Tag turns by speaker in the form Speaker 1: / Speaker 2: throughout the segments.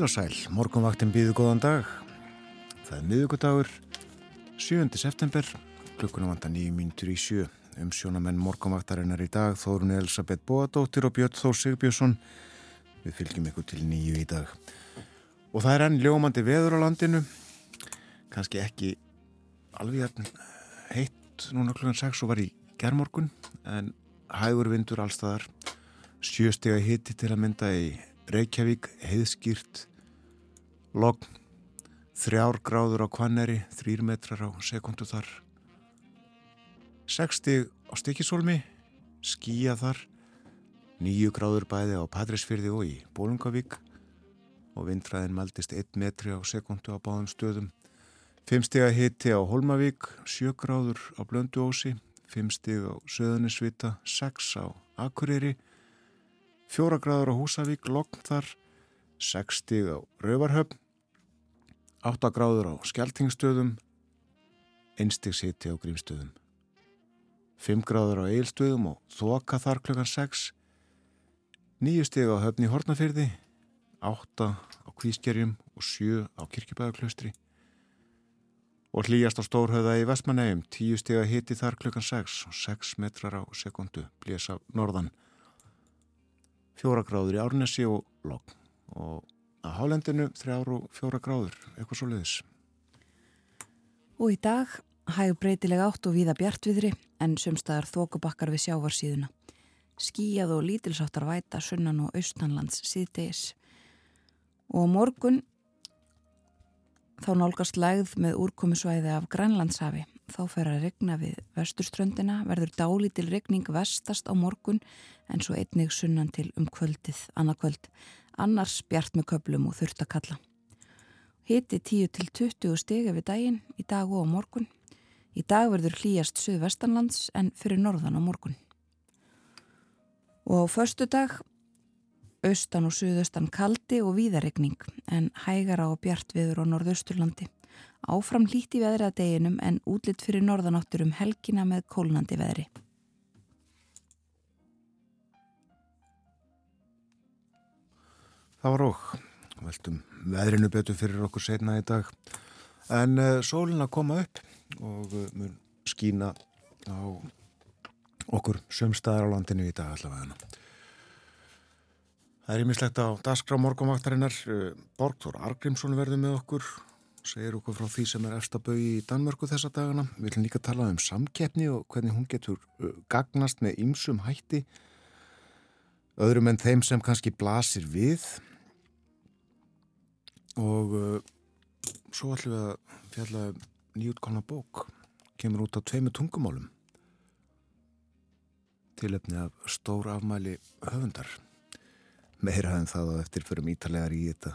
Speaker 1: Heil og sæl, morgunvaktin býðu góðan dag. Það er miðugudagur, 7. september, klukkuna vanda nýjum mínutur í sjö. Um sjónamenn morgunvaktarinnar í dag, Þórun Elisabeth Bóadóttir og Björn Þór Sigbjörnsson. Við fylgjum ykkur til nýju í dag. Og það er enn ljómandi veður á landinu, kannski ekki alveg heitt núna klukkan 6 og var í gerðmorgun, en hægur vindur allstaðar, sjöstega hitti til að mynda í Reykjavík, heiðskýrt, logn, þrjár gráður á kvanneri, þrýr metrar á sekundu þar, 60 á stikisólmi, skýja þar, nýju gráður bæði á Patrísfyrði og í Bólungavík og vindræðin maldist 1 metri á sekundu á báðum stöðum, 5 stiga hitti á Holmavík, 7 gráður á Blönduósi, 5 stig á Söðunisvita, 6 á Akureyri, fjóra gráður á Húsavík, lokn þar, 6 stig á Rauvarhöfn, 8 gráður á Skeltingstöðum, 1 stig siti á Grímstöðum, 5 gráður á Eilstöðum og Þoka þar klukkan 6, 9 stig á Höfni Hortnafyrði, 8 á Kvískerjum og 7 á Kirkjubæðaklaustri og hlýjast á Stórhauða í Vestmannegjum, 10 stig að hiti þar klukkan 6 og 6 metrar á sekundu blés af norðan. Fjóra gráður í Árnesi og Logg og að Hálendinu þrjár og fjóra gráður, eitthvað svo leiðis.
Speaker 2: Og í dag hægur breytilega átt og víða bjartviðri en sömstaðar þókubakkar við sjávarsíðuna. Skíjað og lítilsáttar væta sunnan og austanlands síðdegis. Og morgun þá nálgast lægð með úrkomisvæði af Grænlandshafi þá fer að regna við vesturströndina, verður dálítil regning vestast á morgun en svo einnig sunnan til um kvöldið, annarkvöld, annars bjart með köplum og þurft að kalla. Hiti 10 til 20 stegi við daginn í dag og á morgun. Í dag verður hlýjast söðvestanlands en fyrir norðan á morgun. Og á förstu dag austan og suðaustan kaldi og víðaregning en hægara og bjart viður á norðausturlandi. Áfram hlíti veðri að deginum en útlitt fyrir norðanáttur um helgina með kólnandi veðri.
Speaker 1: Það var okk. Veltum veðrinu betur fyrir okkur setna í dag. En uh, sólina koma upp og uh, mun skína á okkur sömstaðar á landinu í dag allavega. Það er ímislegt á Dasgrá morgumvaktarinnar. Uh, Borgþór Argrímsson verður með okkur segir okkur frá því sem er efstabau í Danmörku þessa dagana. Við viljum líka tala um samkeppni og hvernig hún getur gagnast með ýmsum hætti öðrum en þeim sem kannski blasir við. Og uh, svo ætlum við að fjalla um nýjútkána bók. Kemur út á tveimu tungumálum. Tilöfni af stór afmæli höfundar. Meira en það og eftir fyrir mítalegar í þetta.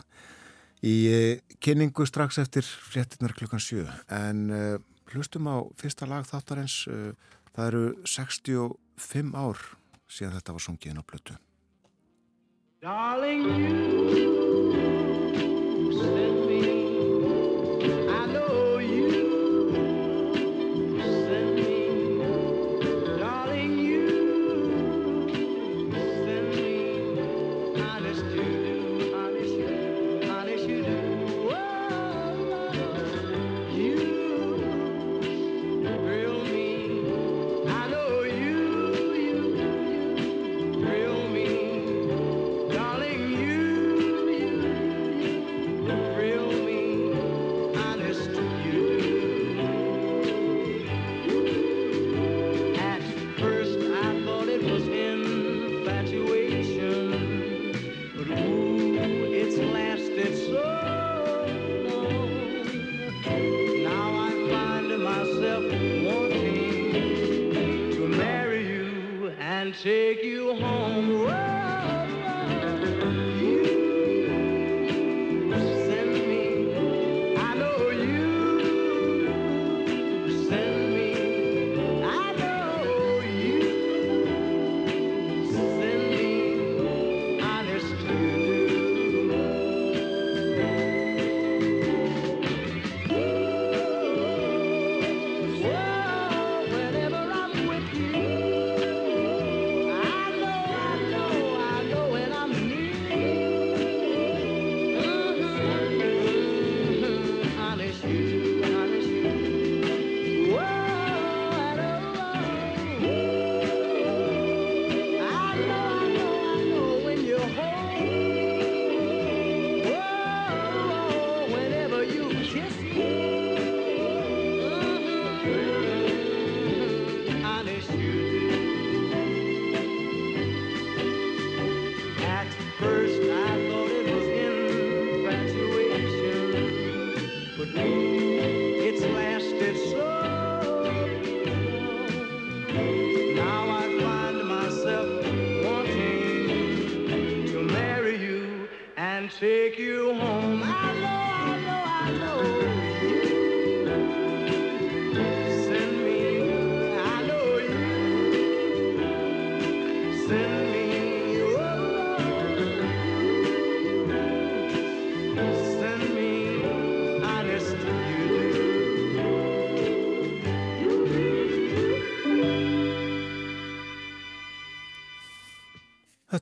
Speaker 1: Í eh, kynningu strax eftir fréttinnar klukkan 7 en uh, hlustum á fyrsta lag þáttarins uh, það eru 65 ár síðan þetta var sungið inn á blötu Darling you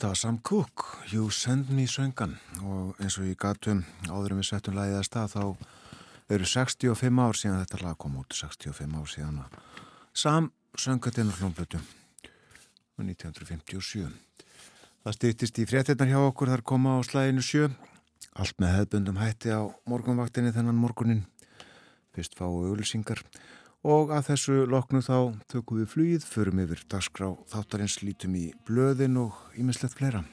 Speaker 1: Þetta var Sam Cooke, You Send Me söngan. Og eins og ég gatum áðurum við settum lagið að stað þá eru 65 ár síðan þetta lag kom út 65 ár síðan að Sam söngatinn og hljómblötu 1957 Það stýttist í fréttinnar hjá okkur þar koma á slæginu sjö. Allt með hefðbundum hætti á morgunvaktinni þennan morgunin fyrst fáu auðlýsingar Og að þessu loknu þá tökum við flugið, förum yfir dagskrá þáttarins lítum í blöðin og ímislegt fleira.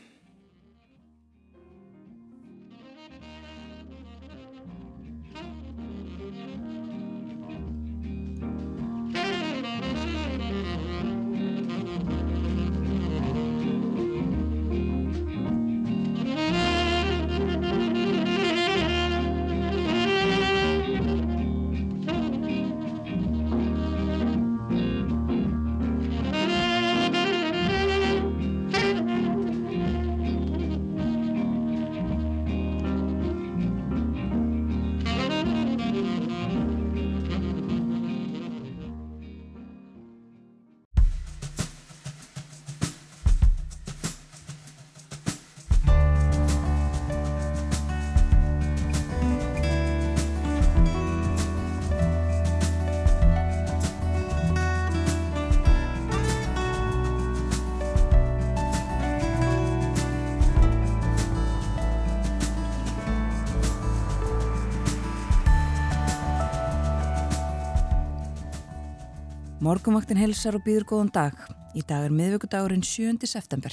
Speaker 2: Morgumvaktin helsar og býður góðan dag. Í dag er miðvöggudagurinn 7. september.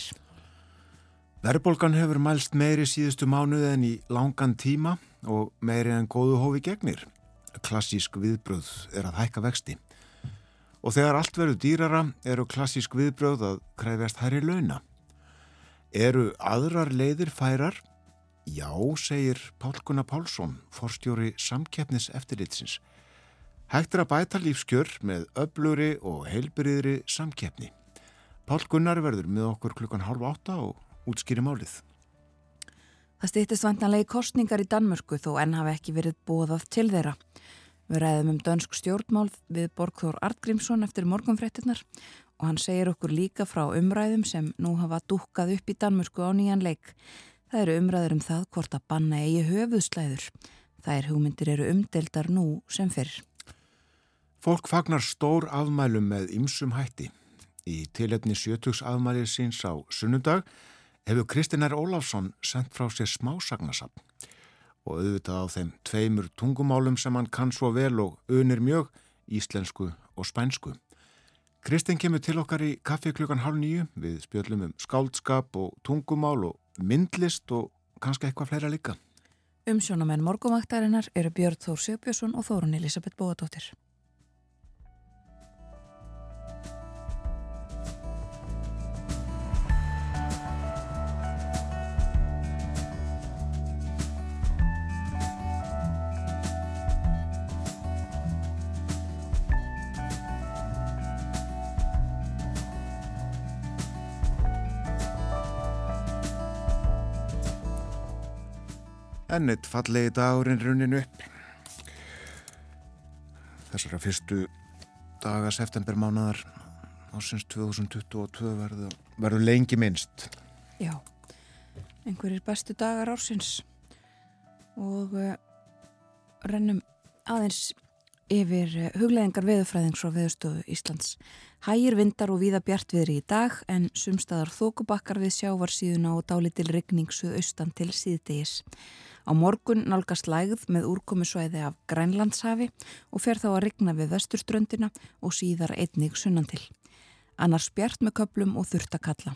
Speaker 1: Verbolgan hefur mælst meiri síðustu mánuði en í langan tíma og meiri en góðu hófi gegnir. Klassísk viðbröð er að hækka vexti. Og þegar allt verður dýrara eru klassísk viðbröð að kræfjast hærri launa. Eru aðrar leiðir færar? Já, segir Pál Gunnar Pálsson, forstjóri samkeppnis eftirlitsins. Hægt er að bæta lífskjör með öbluri og heilbyrðri samkeppni. Pál Gunnar verður með okkur klukkan halv átta og útskýri málið.
Speaker 2: Það stýttist vantanlegi kostningar í Danmörku þó enn hafi ekki verið bóðað til þeirra. Við ræðum um dönsk stjórnmál við Borgþór Artgrímsson eftir morgunfrettinnar og hann segir okkur líka frá umræðum sem nú hafa dúkkað upp í Danmörku á nýjan leik. Það eru umræður um það hvort að banna eigi höfuðslæður. Er hugmyndir eru umdeldar nú sem fyrr.
Speaker 1: Fólk fagnar stór afmælum með ymsum hætti. Í tilefni sjötugs afmælið síns á sunnundag hefur Kristinær Óláfsson sendt frá sér smásagnasapn og auðvitað á þeim tveimur tungumálum sem hann kann svo vel og unir mjög, íslensku og spænsku. Kristin kemur til okkar í kaffi klukkan hálf nýju við spjöllum um skáldskap og tungumál og myndlist og kannski eitthvað fleira líka.
Speaker 2: Umsjónamenn morgumæktarinnar eru Björn Þór Sjöbjörnsson og Þórun Elisabeth Bóadóttir.
Speaker 1: Enn eitt fallegi dagurinn runinu upp. Þessara fyrstu daga septembermánaðar ásins 2022 verður, verður lengi minnst.
Speaker 2: Já, einhverjir bestu dagar ársins. Og uh, rennum aðeins yfir uh, hugleðingar veðufræðings frá veðustofu Íslands. Hægir vindar og víða bjartviðri í dag en sumstaðar þókubakkar við sjávarsíðuna og dálitil regningsuð austan til síðdegis. Á morgun nálgast lægð með úrkomisvæði af Grænlandshafi og fer þá að rigna við vesturströndina og síðar einnig sunnantil. Annars bjart með köplum og þurftakalla.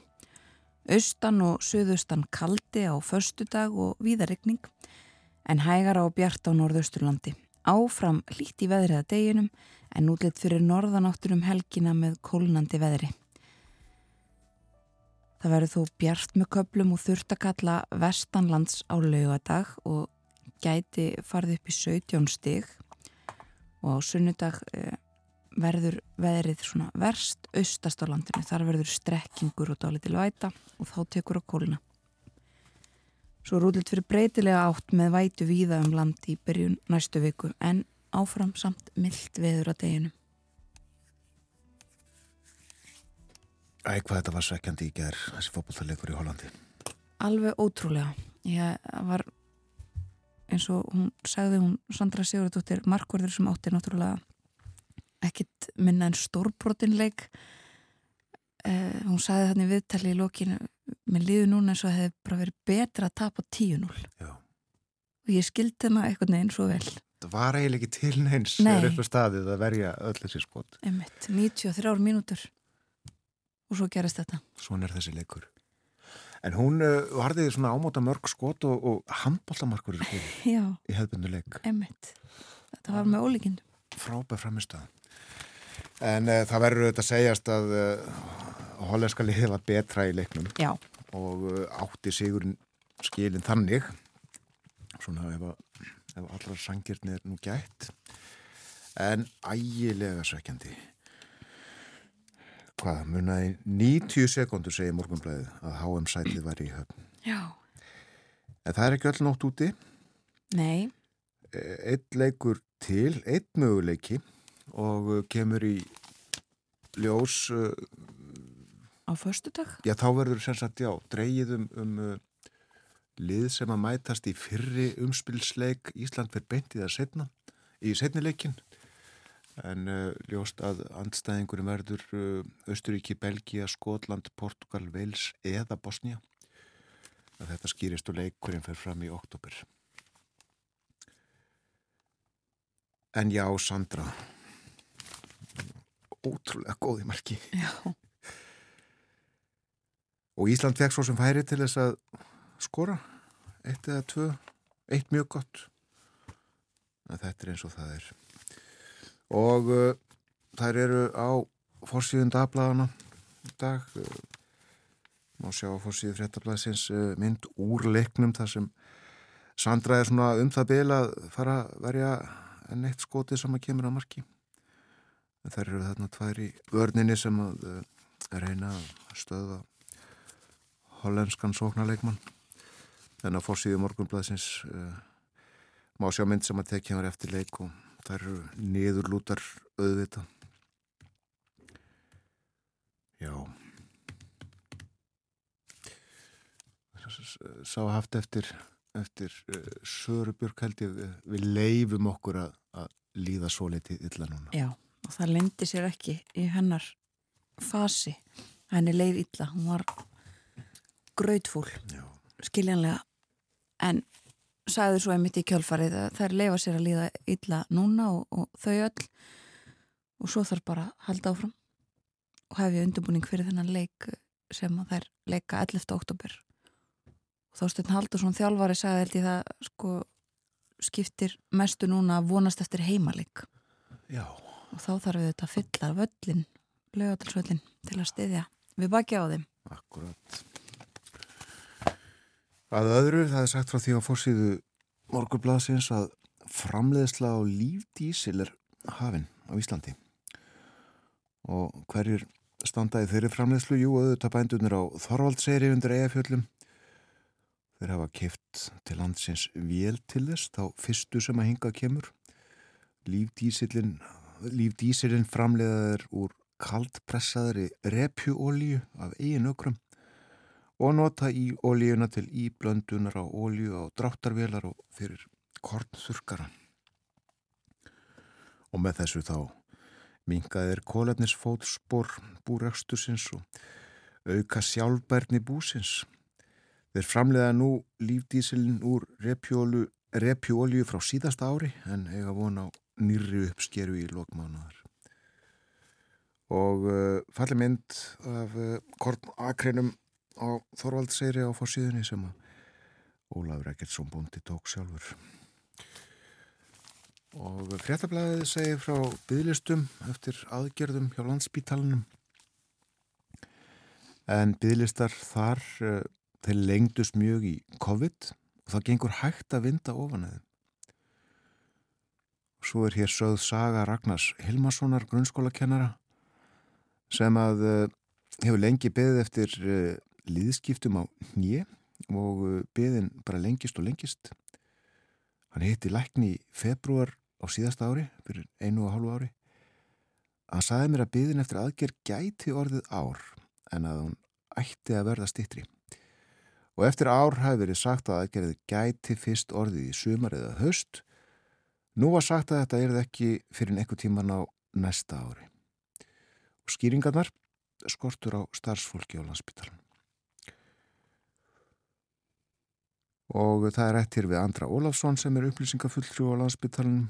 Speaker 2: Austan og söðustan kaldi á förstu dag og víðarregning en hægar á bjart á norðausturlandi. Áfram hlít í veðriða deginum en útlitt fyrir norðanáttur um helgina með kólnandi veðri. Það verður þó bjart með köplum og þurft að kalla vestanlands á laugadag og gæti farið upp í 17 stig og á sunnudag eh, verður veðrið verst austast á landinu. Þar verður strekkingur og dálítil væta og þá tekur á kóluna. Svo rúðlut fyrir breytilega átt með vætu víða um land í byrjun næstu viku en áfram samt myllt veður að deginu.
Speaker 1: Æ, hvað þetta var svekkjandi í gerð, þessi fótbollalegur í Hollandi.
Speaker 2: Alveg ótrúlega. Ég var eins og hún sagði hún Sandra Sigurðardóttir markverður sem átti náttúrulega ekkit minna en stórbrotinleik eh, hún sagði þannig viðtali í lokinu mér líður núna eins og það hefði bara verið betra að tapa 10-0
Speaker 1: Já.
Speaker 2: og ég skildi hana eitthvað neginn svo vel
Speaker 1: Það var eiginlega ekki til neins
Speaker 2: Nei.
Speaker 1: er upp á staðið að verja öll þessi skot.
Speaker 2: Einmitt, 93 mínútur og svo gerist þetta
Speaker 1: Svona er þessi leikur. En hún uh, varði svona ámóta mörg skot og, og handbóltamarkur í hefðbundu leik.
Speaker 2: einmitt þetta var með ólíkind
Speaker 1: Frábæð framistöð. En uh, það verður auðvitað að segjast að uh, hollenska liðið var betra í leiknum
Speaker 2: Já,
Speaker 1: og uh, átti sigurinn skilin þannig. Svona ef, að, ef allra sangirni er nú gætt. En ægilega svekkjandi. Hvað, munaði 90 sekundur segir morgunblæðið að HM sætið var í höfn.
Speaker 2: Já,
Speaker 1: en það er ekki öll nótt úti.
Speaker 2: Nei.
Speaker 1: Eitt leikur til, eitt möguleiki og uh, kemur í ljós uh,
Speaker 2: á föstudag?
Speaker 1: Já, þá verður sem sagt, já, dreigið um, um uh, lið sem að mætast í fyrri umspilsleik. Ísland verð beint í það setna, í setnileikin en uh, ljóst að andstæðingurum verður uh, Östuríki, Belgia, Skotland, Portugal, Wales eða Bosnia að þetta skýrist og leikurinn fer fram í oktober En já, Sandra ótrúlega góði marki.
Speaker 2: Já,
Speaker 1: Og Ísland fekk svo sem færi til þess að skora. Eitt eða tvö, eitt mjög gott. En þetta er eins og það er. Og uh, þær eru á fórsíðun dagbladana dag. Uh, má sjá fórsíðu fréttablaðsins uh, mynd úr leiknum þar sem Sandra er svona um það bil að fara að verja enn eitt skotið sem að kemur á marki þær eru þarna tvær í vörninni sem að uh, reyna að stöða hollenskan sóknarleikmann. En á fórsíðu morgunblæðsins uh, má sjá mynd sem að tekja mér eftir leik og það eru niðurlútar auðvita já. Sá haft eftir eftir uh, Sörubjörg held ég við leifum okkur að, að líða svo litið illa núna.
Speaker 2: Já og það lendi sér ekki í hennar fasi. Henni leið illa, hún var grautfúl
Speaker 1: já,
Speaker 2: skiljanlega. En sagði svo einmitt í kjálfarið að þær leifa sér að líða illa núna og, og þau öll. Og svo þarf bara að halda áfram og hefja undirbúning fyrir þennan leik sem að þær leika 11. oktober og Þorsteinn Haldursson þjálfari sagði held ég það sko skiptir mestu núna að vonast eftir heimalik
Speaker 1: já
Speaker 2: og þá þarf við þetta að fylla völlin lögatilsvöllin til að styðja við baki á þeim
Speaker 1: Akkurat. Að öðru, það er sagt frá því á fórsíðu morgurblaðsins að framleiðsla á lífdísil er hafinn á Íslandi. Og hverjir standaði þeirri framleiðslu? Jú, auðvitað bændunir á Þorvaldseyri undir eigafjöllum. Þeir hafa kipt til landsins vél til þess, þá fyrstu sem að hinga kemur. Lífdísilin, lífdísilin framleiðaður úr kaldpressaðri repjuolíu af eigin ökrum og nota í olíuna til íblöndunar á olíu á dráttarvelar og fyrir kornþurkara. Og með þessu þá mingaðir kólefnisfótspor búrækstusins og auka sjálfbærni búsins. Þeir framleiða nú lífdísilin úr repjuolíu frá síðasta ári en eiga vona á nýri uppskeru í lokmánaðar og uh, falli mynd af uh, kornakrinum á Þorvaldseyri á fórsíðunni sem Ólafur Ekkertsson búndi tók sjálfur. Og fréttablaðið segir frá bygglistum eftir aðgerðum hjá landsbítalunum. en bygglistar þar uh, þeir lengdust mjög í COVID og það gengur hægt að vinda ofan eða. Svo er hér sögð saga Ragnars Hilmarssonar grunnskólakennara sem að uh, hefur lengi beðið eftir uh, líðskiptum á nýje og beðin bara lengist og lengist. Hann hitti lækni í februar á síðasta ári, fyrir einu og hálfu ári. Hann saði mér að beðin eftir aðgerð gæti orðið ár en að hún ætti að verða stittri. Og eftir ár hafi verið sagt að aðgerðið gæti fyrst orðið í sumar eða höst. Nú var sagt að þetta erði ekki fyrir einhver tíman á næsta ári. Og skýringarnar skortur á starfsfólki á landsbytalan. Og það er eftir við Andra Ólafsson sem er upplýsingafulltrú á landsbytalan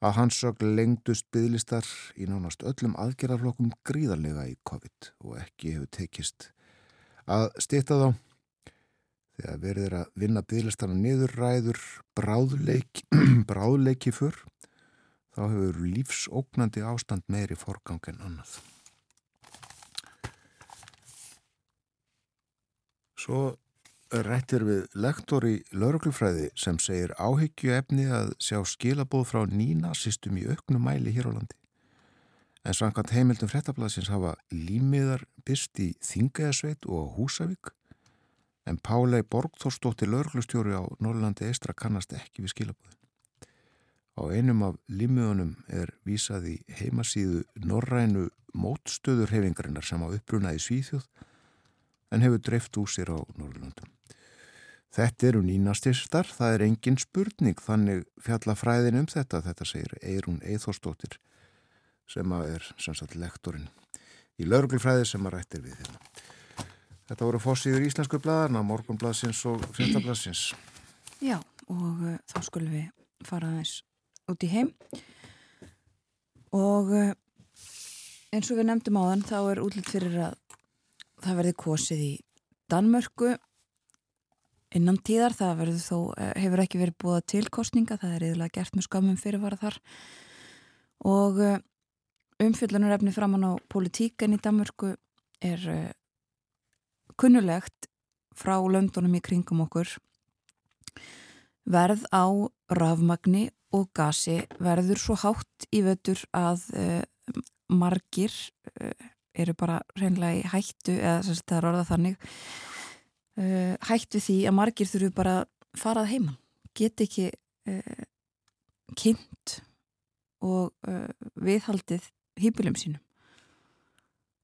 Speaker 1: að hans sög lengdust bygglistar í nánast öllum aðgerðarflokkum gríðarlega í COVID og ekki hefur tekist að stýta þá þegar verður að vinna bygglistarna niðurræður bráðleiki, bráðleiki fyrr þá hefur lífsóknandi ástand meiri forgang en annað. Svo rættir við lektor í lauruglufræði sem segir áhyggju efni að sjá skilabóð frá nýnasistum í auknum mæli hér á landi. En samkvæmt heimildum frettablasins hafa límiðar byrst í Þingæðasveit og Húsavík en Pálei Borgþórsdóttir lauruglustjóri á Norrlandi eistra kannast ekki við skilabóðin. Á einum af límiðunum er vísað í heimasíðu Norrænu mótstöðurhefingarinnar sem á upprunaði Svíþjóð en hefur dreift úr sér á Norrlöndum. Þetta eru nýnastyrstar, það er engin spurning, þannig fjalla fræðin um þetta, þetta segir Eirún Eithórsdóttir sem er sannsagt lektorinn í lauruglifræði sem að rættir við hérna. Þetta voru fórsýður íslensku bladarna, morgunbladsins og fjöndabladsins.
Speaker 2: Já, og uh, þá skulum við fara aðeins út í heim. Og uh, eins og við nefndum á þann þá er útlitt fyrir að það verði kosið í Danmörku innan tíðar, það verður þó, eh, hefur ekki verið búið til kostninga, það er yfirlega gert með skamum fyrirvara þar. Og umfyllunarefni framann á politíkan í Danmörku er uh, kunnulegt frá löndunum í kringum okkur. Verð á rafmagni og gasi verður svo hátt í vötur að uh, margir uh, eru bara reynlega í hættu eða þess að það er orðað þannig uh, hættu því að margir þurfu bara farað heimann get ekki kynnt og viðhaldið hýpilum sínum.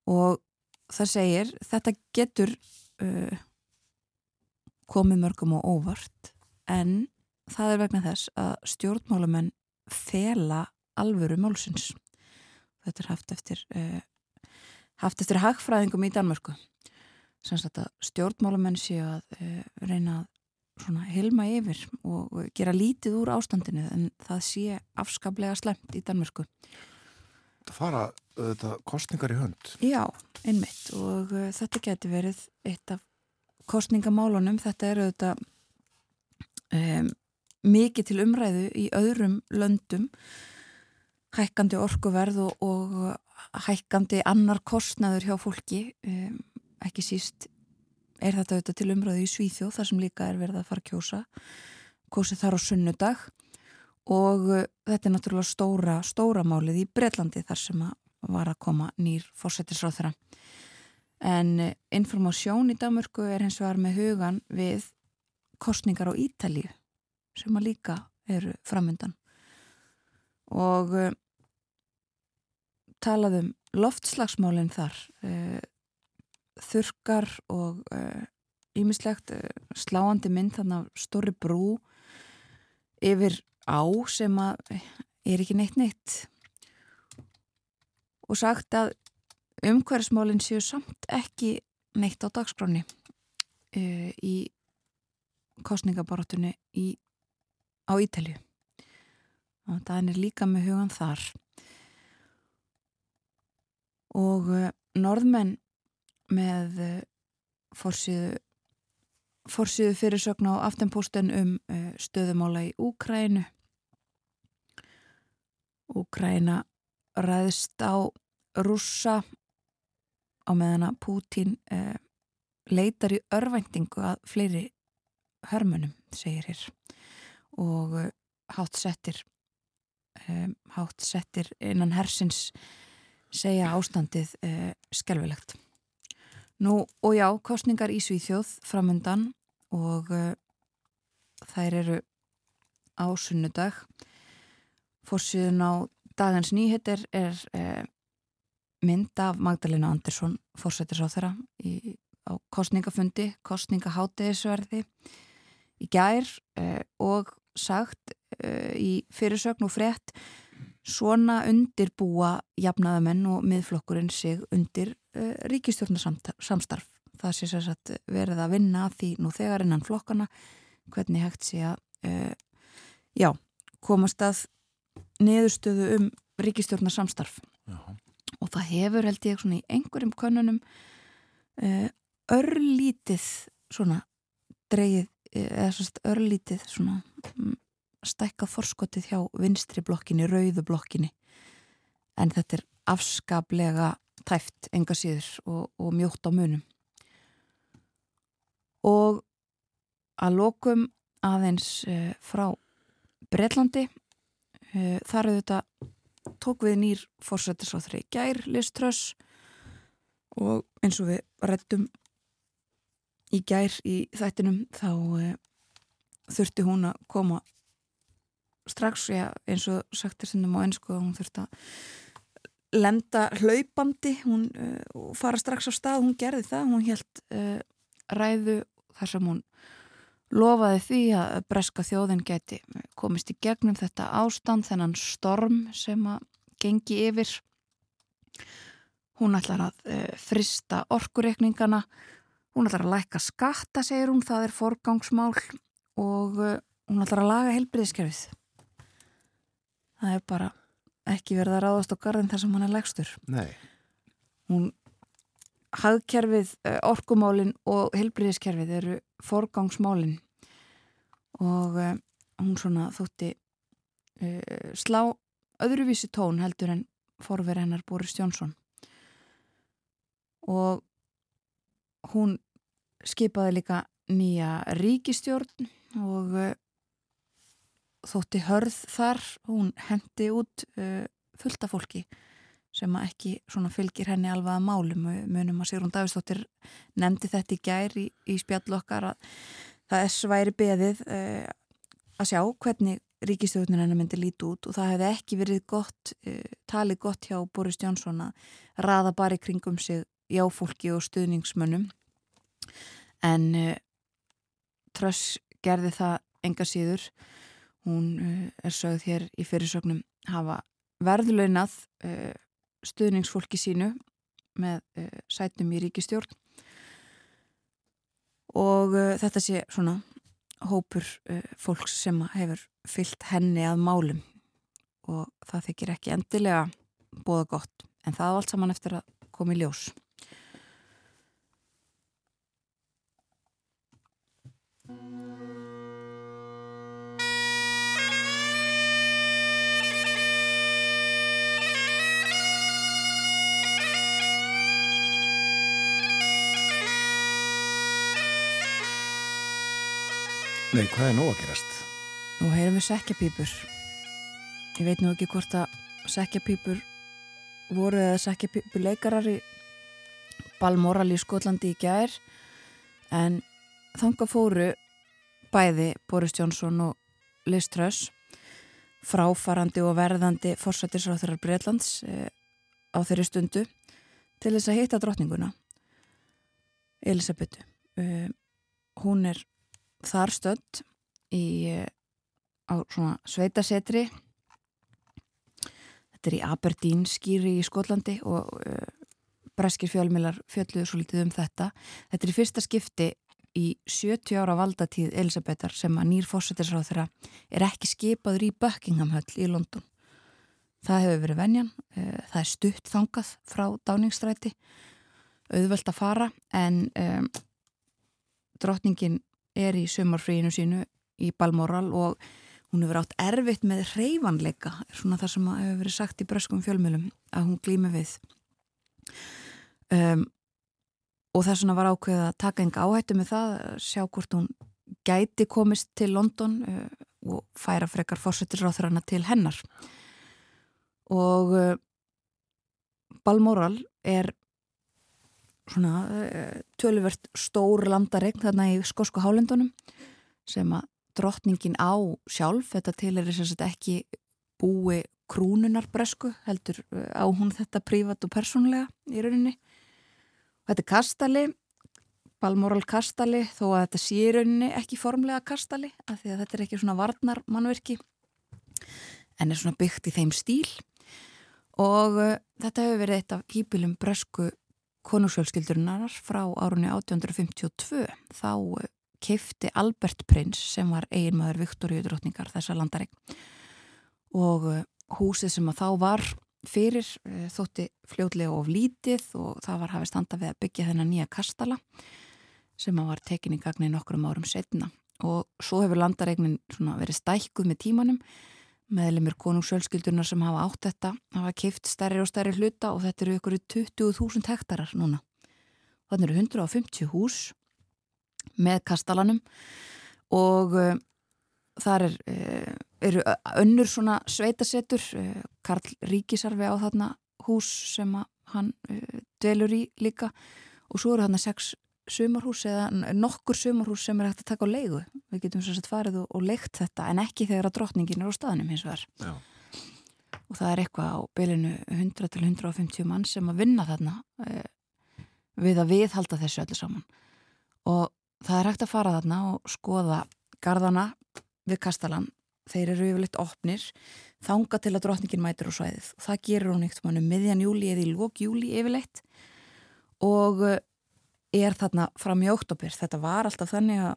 Speaker 2: Og það segir þetta getur uh, komið mörgum og óvart en það er vegna þess að stjórnmálamenn fela alvöru málsins þetta er haft eftir uh, haft eftir hagfræðingum í Danmörku stjórnmálamenn séu að uh, reyna að hilma yfir og gera lítið úr ástandinu en það sé afskaplega slemt í Danmörku.
Speaker 1: Fara þetta kostningar í hönd?
Speaker 2: Já, einmitt og uh, þetta geti verið eitt af kostningamálunum. Þetta eru þetta um, mikið til umræðu í öðrum löndum hækkandi orkuverð og, og hækkandi annar kostnaður hjá fólki um, ekki síst er þetta auðvitað til umröðu í Svíþjóð þar sem líka er verið að fara að kjósa kjósi þar á sunnudag og uh, þetta er náttúrulega stóra stóra málið í Breitlandi þar sem að var að koma nýr fórsetisráð þeirra en uh, informásjón í Damörku er hens vegar með hugan við kostningar á Ítalíu sem að líka eru framöndan og uh, talaðum loftslagsmálinn þar þurkar og ímislegt sláandi mynd þannig að stóri brú yfir á sem að er ekki neitt neitt. Og sagt að umhverfsmálinn séu samt ekki neitt á dagskráni uh, í kostningabarátunni á Ítalju og það er líka með hugan þar. Og uh, norðmenn með uh, fórsíðu fórsíðu fyrirsögn á aftenposten um stöðumála í Úkrænu Úkræna ræðist á rússa á meðan að Pútín uh, leitar í örvæntingu að fleiri hörmunum, segir hér og uh, hátt settir um, hátt settir innan hersins segja ástandið uh, skelvilegt. Nú og já, kostningar í Svíþjóð framundan og uh, þær eru á sunnudag. Fórsíðun á dagans nýheter er uh, mynd af Magdalena Andersson, fórsættis á þeirra í, á kostningafundi, kostningahátegisverði í gær og sagt í fyrirsögn og frétt svona undirbúa jafnaðamenn og miðflokkurinn sig undir uh, ríkistjórnarsamstarf. Það sé sér að verða að vinna því nú þegar innan flokkana hvernig hægt sé að uh, já, komast að neðustöðu um ríkistjórnarsamstarf. Og það hefur held ég svona í einhverjum konunum uh, örlítið svona dreigið, eða svona örlítið svona um, stækkað forskotið hjá vinstri blokkinni, rauðu blokkinni. En þetta er afskaplega tæft enga síður og, og mjótt á munum. Og að lokum aðeins uh, frá Breitlandi uh, þar auðvitað tók við nýr fórsættis á þrei gær liströss og eins og við rettum í gær í þættinum þá uh, þurfti hún að koma strax, já, eins og sagt er sinnum á ennsku að hún þurft að lenda hlaupandi. Hún uh, fara strax á stað, hún gerði það. Hún held uh, ræðu þar sem hún lofaði því að breska þjóðin geti komist í gegnum þetta ástand þennan storm sem að gengi yfir. Hún ætlar að uh, frista orkureikningana. Hún ætlar að læka skatta, segir hún það er forgangsmál og uh, hún ætlar að laga helbriðiskerfið það er bara ekki verið að ráðast á garðin þar sem hann er legstur
Speaker 1: Nei.
Speaker 2: hún hagkerfið, eh, orkumálin og helbriðiskerfið eru forgangsmálin. Og uh, hún svona þótti uh, slá öðruvísi tón heldur en forver hennar Boris Jónsson og hún skipaði líka nýja ríkistjórn og uh, þótti hörð þar, hún hendi út fullta fólki sem ekki fylgir henni alveg að málum. Munum að Sigrun Davistóttir nefndi þetta í gær í, í spjallu okkar að það er sværi beðið uh, að sjá hvernig ríkistjóðunin hennar myndi líti út og það hefði ekki verið gott, uh, talið gott hjá Boris Jónsson að raða bara í kringum sig jáfólki og stuðningsmönnum en uh, Tröss gerði það enga síður Hún er sögð hér í fyrirsögnum hafa verðlaunað stuðningsfólki sínu með uh, sætum í ríkistjórn og þetta sé svona hópur fólks sem hefur fyllt henni að málum og það þykir ekki endilega bóða gott en það á allt saman eftir að koma í ljós.
Speaker 1: Nei, hvað er nú að gerast?
Speaker 2: Nú heyrum við sekjapípur. Ég veit nú ekki hvort að sekjapípur voru eða sekjapípur leikarar í Balmoral í Skotlandi í gær en þanga fóru bæði Boris Johnson og Liz Truss fráfarandi og verðandi fórsættisráþurar Breitlands eh, á þeirri stundu til þess að hitta drotninguna Elisabetu. Eh, hún er þar stönd í eh, á svona sveitasetri. Þetta er í Aberdeen skýri í Skotlandi og uh, breskir fjölmilar fjölluður svo litið um þetta. Þetta er í fyrsta skipti í 70 ára valdatíð Elisabetar sem að nýr fósættisráð þeirra er ekki skipaður í Buckingham Hall í London. Það hefur verið venjan uh, það er stutt þangað frá dáningstræti auðvelt að fara en um, drottningin er í sömarfríinu sínu í Balmoral og hún hefur átt erfitt með reyfanleika svona það sem hefur verið sagt í bröskum fjölmjölum að hún glými við. Um, og þess vegna var ákveðið að taka enga áhættu með það, sjá hvort hún gæti komist til London uh, og færa frekar fórsettisráþurana til hennar. Og uh, Balmoral er svona uh, töluvert stór landaregn þarna í skosku hálendunum sem að drottningin á sjálf, þetta til er þess að ekki búi krúnunar bresku, heldur uh, á hún þetta prívat og persónlega í rauninni. Og þetta er kastali, balmoral kastali, þó að þetta sé í rauninni ekki formlega kastali, af því að þetta er ekki svona varnar mannverki, en er svona byggt í þeim stíl. Og uh, þetta hefur verið eitt af hýpilum bresku konusjálfskyldurinnar frá árunni 1852. Þá uh, keifti Albert Prins sem var eiginmaður Viktoríu drotningar þessa landaregn og uh, húsið sem að þá var fyrir uh, þótti fljóðlega of lítið og það var hafið standa við að byggja þennan nýja kastala sem að var tekinni gagni nokkrum árum setna og svo hefur landaregnin verið stækkuð með tímanum meðlemið konungsjölskyldunar sem hafa átt þetta hafa keift stærri og stærri hluta og þetta eru ykkur 20.000 hektarar núna. Þannig eru 150 hús með kastalanum og uh, þar er, uh, eru önnur svona sveitasetur uh, Karl Ríkisarfi á þarna hús sem hann dvelur í líka og svo eru þarna sex sumarhús eða nokkur sumarhús sem er hægt að taka á leigu. Við getum svo sett farið og, og leikt þetta en ekki þegar að drottningin er á staðnum hins vegar. Og það er eitthvað á bylinu 100 til 150 mann sem að vinna þarna við að viðhalda þessu öllu saman. Og það er hægt að fara þarna og skoða gardana við Kastalan þeir eru yfirleitt opnir þanga til að drotningin mætur á svæðið. Og það gerur hún eitt um miðjan júli eða í lók júli yfirleitt. Og eh, er þarna fram í óttobir þetta var alltaf þannig að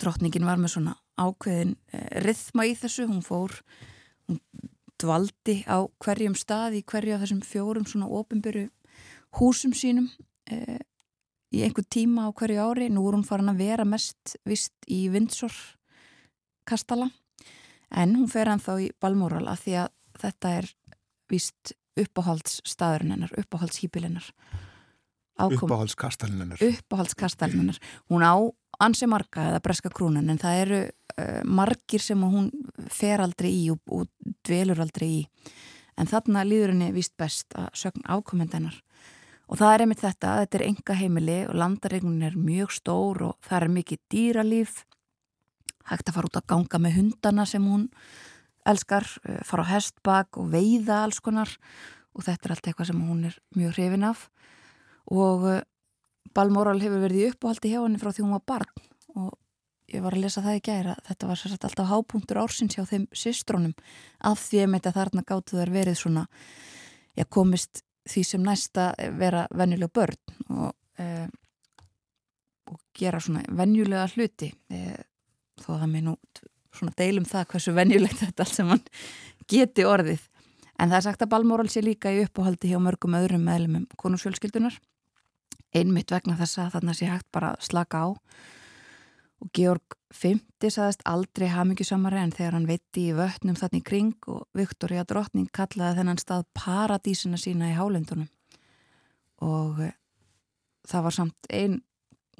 Speaker 2: drotningin var með svona ákveðin eh, rithma í þessu, hún fór hún dvaldi á hverjum stað í hverju af þessum fjórum svona ofinbyrju húsum sínum eh, í einhver tíma á hverju ári. Nú er hún farin að vera mest vist í Windsor kastala en hún fer hann þá í Balmoral að því að þetta er vist uppáhaldsstaðurinn hennar, uppáhaldshýpilinnar.
Speaker 1: Uppáhaldskastalinnar.
Speaker 2: Uppáhaldskastalinnar. Hún á ansi marga eða breska krúnan en það eru uh, margir sem hún fer aldrei í og, og dvelur aldrei í. En þarna líður henni vist best að sögn ákomendennar Og það er einmitt þetta, þetta er enga heimili og landaregnun er mjög stór og það er mikið dýralíf, hægt að fara út að ganga með hundana sem hún elskar, eh, fara á hestbak og veiða alls konar og þetta er allt eitthvað sem hún er mjög hrifin af og eh, Balmoral hefur verið í uppáhaldi hjá henni frá því hún var barn. Og ég var að lesa það í gæra, þetta var sérstaklega alltaf hápunktur ársins hjá þeim systrónum af því að þarna gáttu þær verið svona, já komist því sem næsta vera venjuleg börn og, e, og gera svona venjulega hluti. E, þó það með nú svona deilum það hversu venjulegt þetta allt sem hann geti orðið. En það er sagt að Balmoral sé líka í uppáhaldi hjá mörgum öðrum meðlumum konusjölskyldunar einmitt vegna þess að þarna sé hægt bara slaka á. Og Georg V saðist aldrei hafmyggjusamari en þegar hann veitti í vötnum þannig í kring og Viktoria Drottning kallaði þennan stað paradísina sína í hálendunum. Og uh, það var samt ein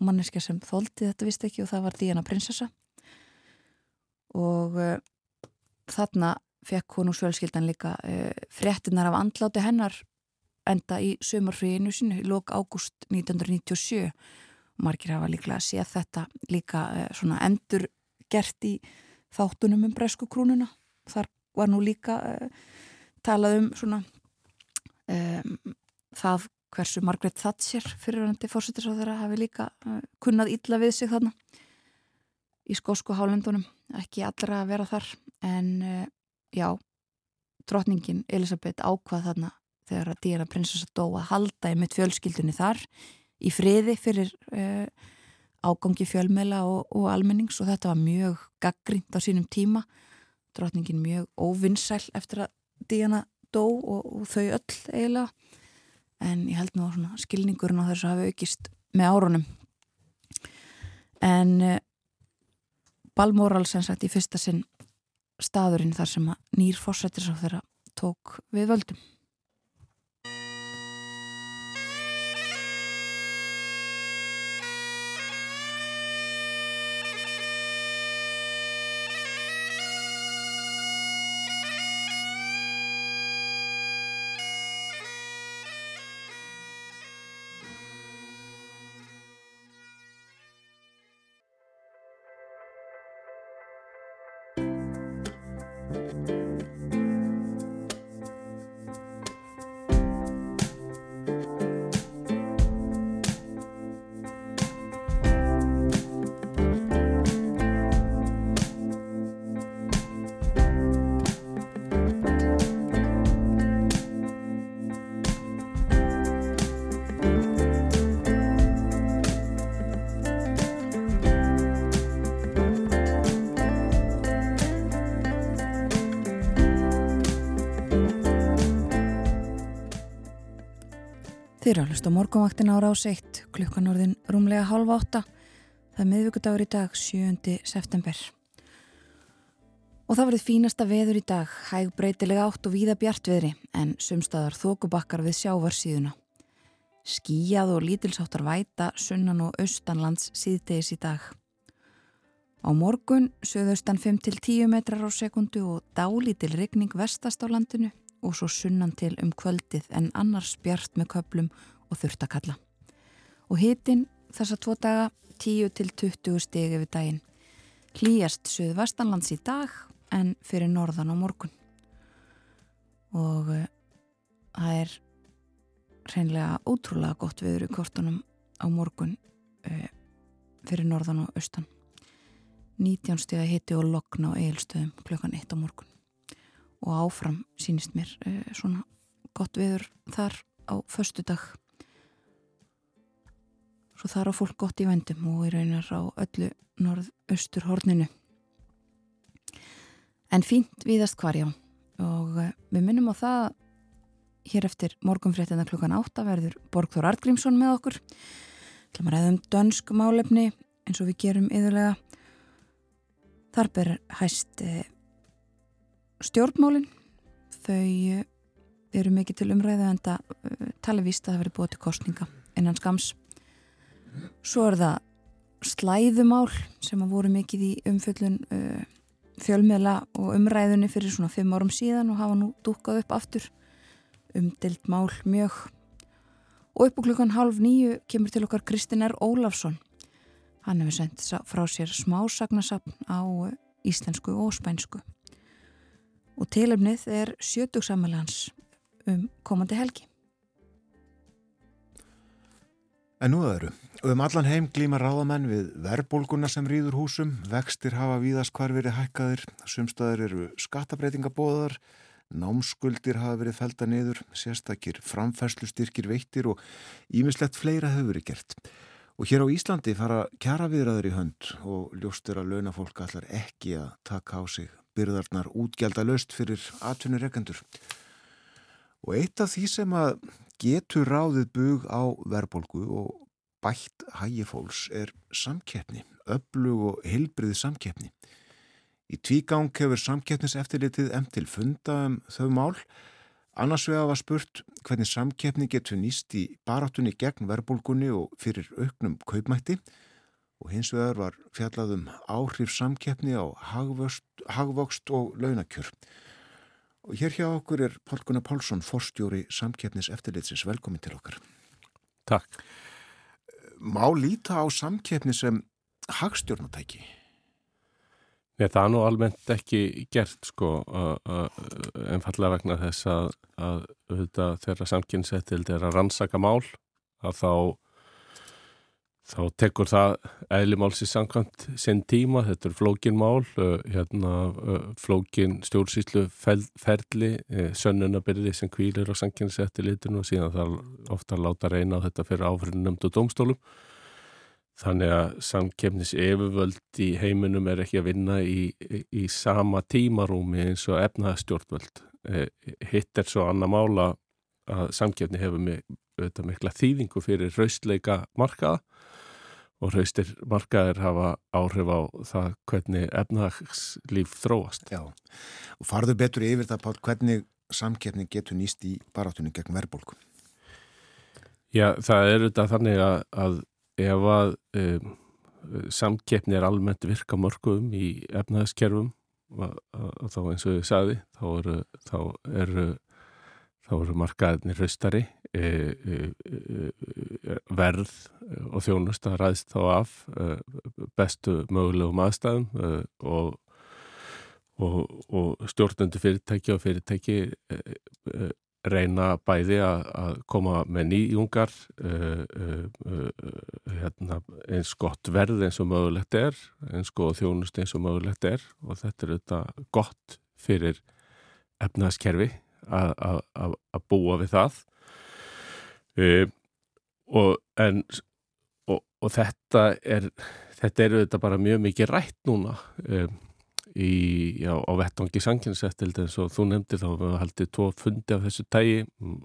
Speaker 2: manneskja sem þóldi þetta vist ekki og það var Díana prinsessa. Og uh, þarna fekk hún úr svölskyldan líka uh, fréttinar af andláti hennar enda í sömurfríinu sinu í lók ágúst 1997 margir hafa líklega að sé þetta líka eh, svona endur gert í þáttunum um bresku krúnuna. Þar var nú líka uh, talað um svona um, það hversu Margret Thatcher fyrirvændi fórsettis á þeirra hafi líka uh, kunnað illa við sig þarna í skósku hálendunum. Ekki allra að vera þar en uh, já drotningin Elisabeth ákvað þarna þegar að Díana prinsessa dó að halda í mitt fjölskyldunni þar í friði fyrir uh, ágangi fjölmela og, og almennings og þetta var mjög gaggrínt á sínum tíma. Drotningin mjög óvinnsæl eftir að Díana dó og, og þau öll eiginlega. En ég held nú að skilningurinn á þessu hafi aukist með árunum. En uh, Balmoral sem sagt í fyrsta sinn staðurinn þar sem að nýr fórsættis á þeirra tók við völdum Þið eru að hlusta morgunvaktin ára á seitt, klukkan orðin rúmlega halva átta. Það er miðvíkudagur í dag, 7. september. Og það verið fínasta veður í dag, hæg breytilega átt og víða bjartveðri, en sumstaðar þókubakkar við sjávarsíðuna. Skíjað og lítilsáttar væta sunnan og austanlands síðdegis í dag. Á morgun söðaustan 5-10 metrar á sekundu og dálítil rigning vestast á landinu og svo sunnan til um kvöldið en annars bjart með köplum og þurftakalla. Og hitin þessa tvo daga 10 til 20 stegi við daginn. Hlýjast söðu vestanlands í dag en fyrir norðan á morgun. Og uh, það er reynlega ótrúlega gott viður í kortunum á morgun uh, fyrir norðan og austan. 19 stegi hiti og lokn á eilstöðum klukkan 1 á morgun og áfram sínist mér uh, svona gott viður þar á förstu dag svo þar á fólk gott í vendum og í raunar á öllu norð-austur horninu en fínt viðast hvarjá og uh, við minnum á það hér eftir morgunfréttina klukkan 8 verður Borgþór Artgrímsson með okkur. Til að ræða um dönsk málefni eins og við gerum yðurlega þar ber hæst uh, stjórnmálin þau eru mikið til umræðu en það uh, tali víst að það veri búið til kostninga innan skams svo er það slæðumál sem að voru mikið í umföllun uh, fjölmiðla og umræðunni fyrir svona fimm árum síðan og hafa nú dúkað upp aftur. Umdilt mál mjög. Og upp á klukkan halv nýju kemur til okkar Kristinn R. Ólafsson. Hann hefur sendt frá sér smásagnasapn á íslensku og spænsku og tilöfnið er sjötugsammalans um komandi helgi.
Speaker 1: En nú öðru, um allan heim glíma ráðamenn við verðbólguna sem rýður húsum, vextir hafa víðast hvar verið hækkaðir, sumstaðir eru skattabreitingabóðar, námskuldir hafa verið felda niður, sérstakir framfærslu styrkir veittir og ímislegt fleira hefur verið gert. Og hér á Íslandi fara kjara viðraður í hönd og ljóstur að launafólk allar ekki að taka á sig byrðarnar útgjaldar löst fyrir atvinnureikendur. Og eitt af því sem að getur ráðið bug á verbolgu og bætt hægifóls er samkeppni, öflug og heilbriði samkeppni. Í tvígang hefur samkeppniseftirlitið em til funda um þau mál. Annars vega var spurt hvernig samkeppni getur nýst í baráttunni gegn verbolgunni og fyrir auknum kaupmætti og hins vegar var fjallaðum áhrif samkeppni á hagvöxt, hagvöxt og launakjör. Og hér hjá okkur er Pál Gunnar Pálsson, forstjóri samkeppnis eftirlitsins. Velkomin til okkar.
Speaker 3: Takk.
Speaker 1: Má líta á samkeppni sem hagstjórnatæki?
Speaker 3: Nei, það er nú almennt ekki gert sko einfallega vegna þess að, að þeirra samkynnsetild er að rannsaka mál að þá þá tekur það eðlimálsi samkvæmt sinn tíma, þetta er flókin mál, hérna, flókin stjórnsýslu ferli, sönnunabyrði sem kvílir á sanginsetti litinu og síðan það ofta láta reyna á þetta fyrir áfyrirnumdu dómstólum. Þannig að samkefnis yfirvöld í heiminum er ekki að vinna í, í sama tímarúmi eins og efnaðastjórnvöld. Hitt er svo annar mála að samkefni hefur mikla þýðingu fyrir raustleika markaða og hraustir markaðir hafa áhrif á það hvernig efnahagslíf þróast.
Speaker 1: Já, og farðu betur yfir það Pál, hvernig samkeppni getur nýst í barátunni gegn verðbólku?
Speaker 3: Já, það er þetta þannig að, að ef að um, samkeppni er almennt virka mörgum í efnahagskerfum þá eins og ég sagði, þá eru, þá eru þá eru markaðinni raustari e, e, e, verð og þjónust að ræðst þá af e, bestu mögulegum aðstæðum e, og, og, og stjórnendu fyrirtæki og fyrirtæki e, e, reyna bæði að, koma með nýjungar hérna, eins gott verð eins og mögulegt er eins góð þjónust eins og mögulegt er og þetta er auðvitað gott fyrir efnaðskerfi að búa við það. Og, en, og, og þetta er þetta er auðvitað bara mjög mikið rætt núna um í, já, á vettvangi sanginsettild eins og þú nefndir þá við haldið tvo fundi af þessu tægi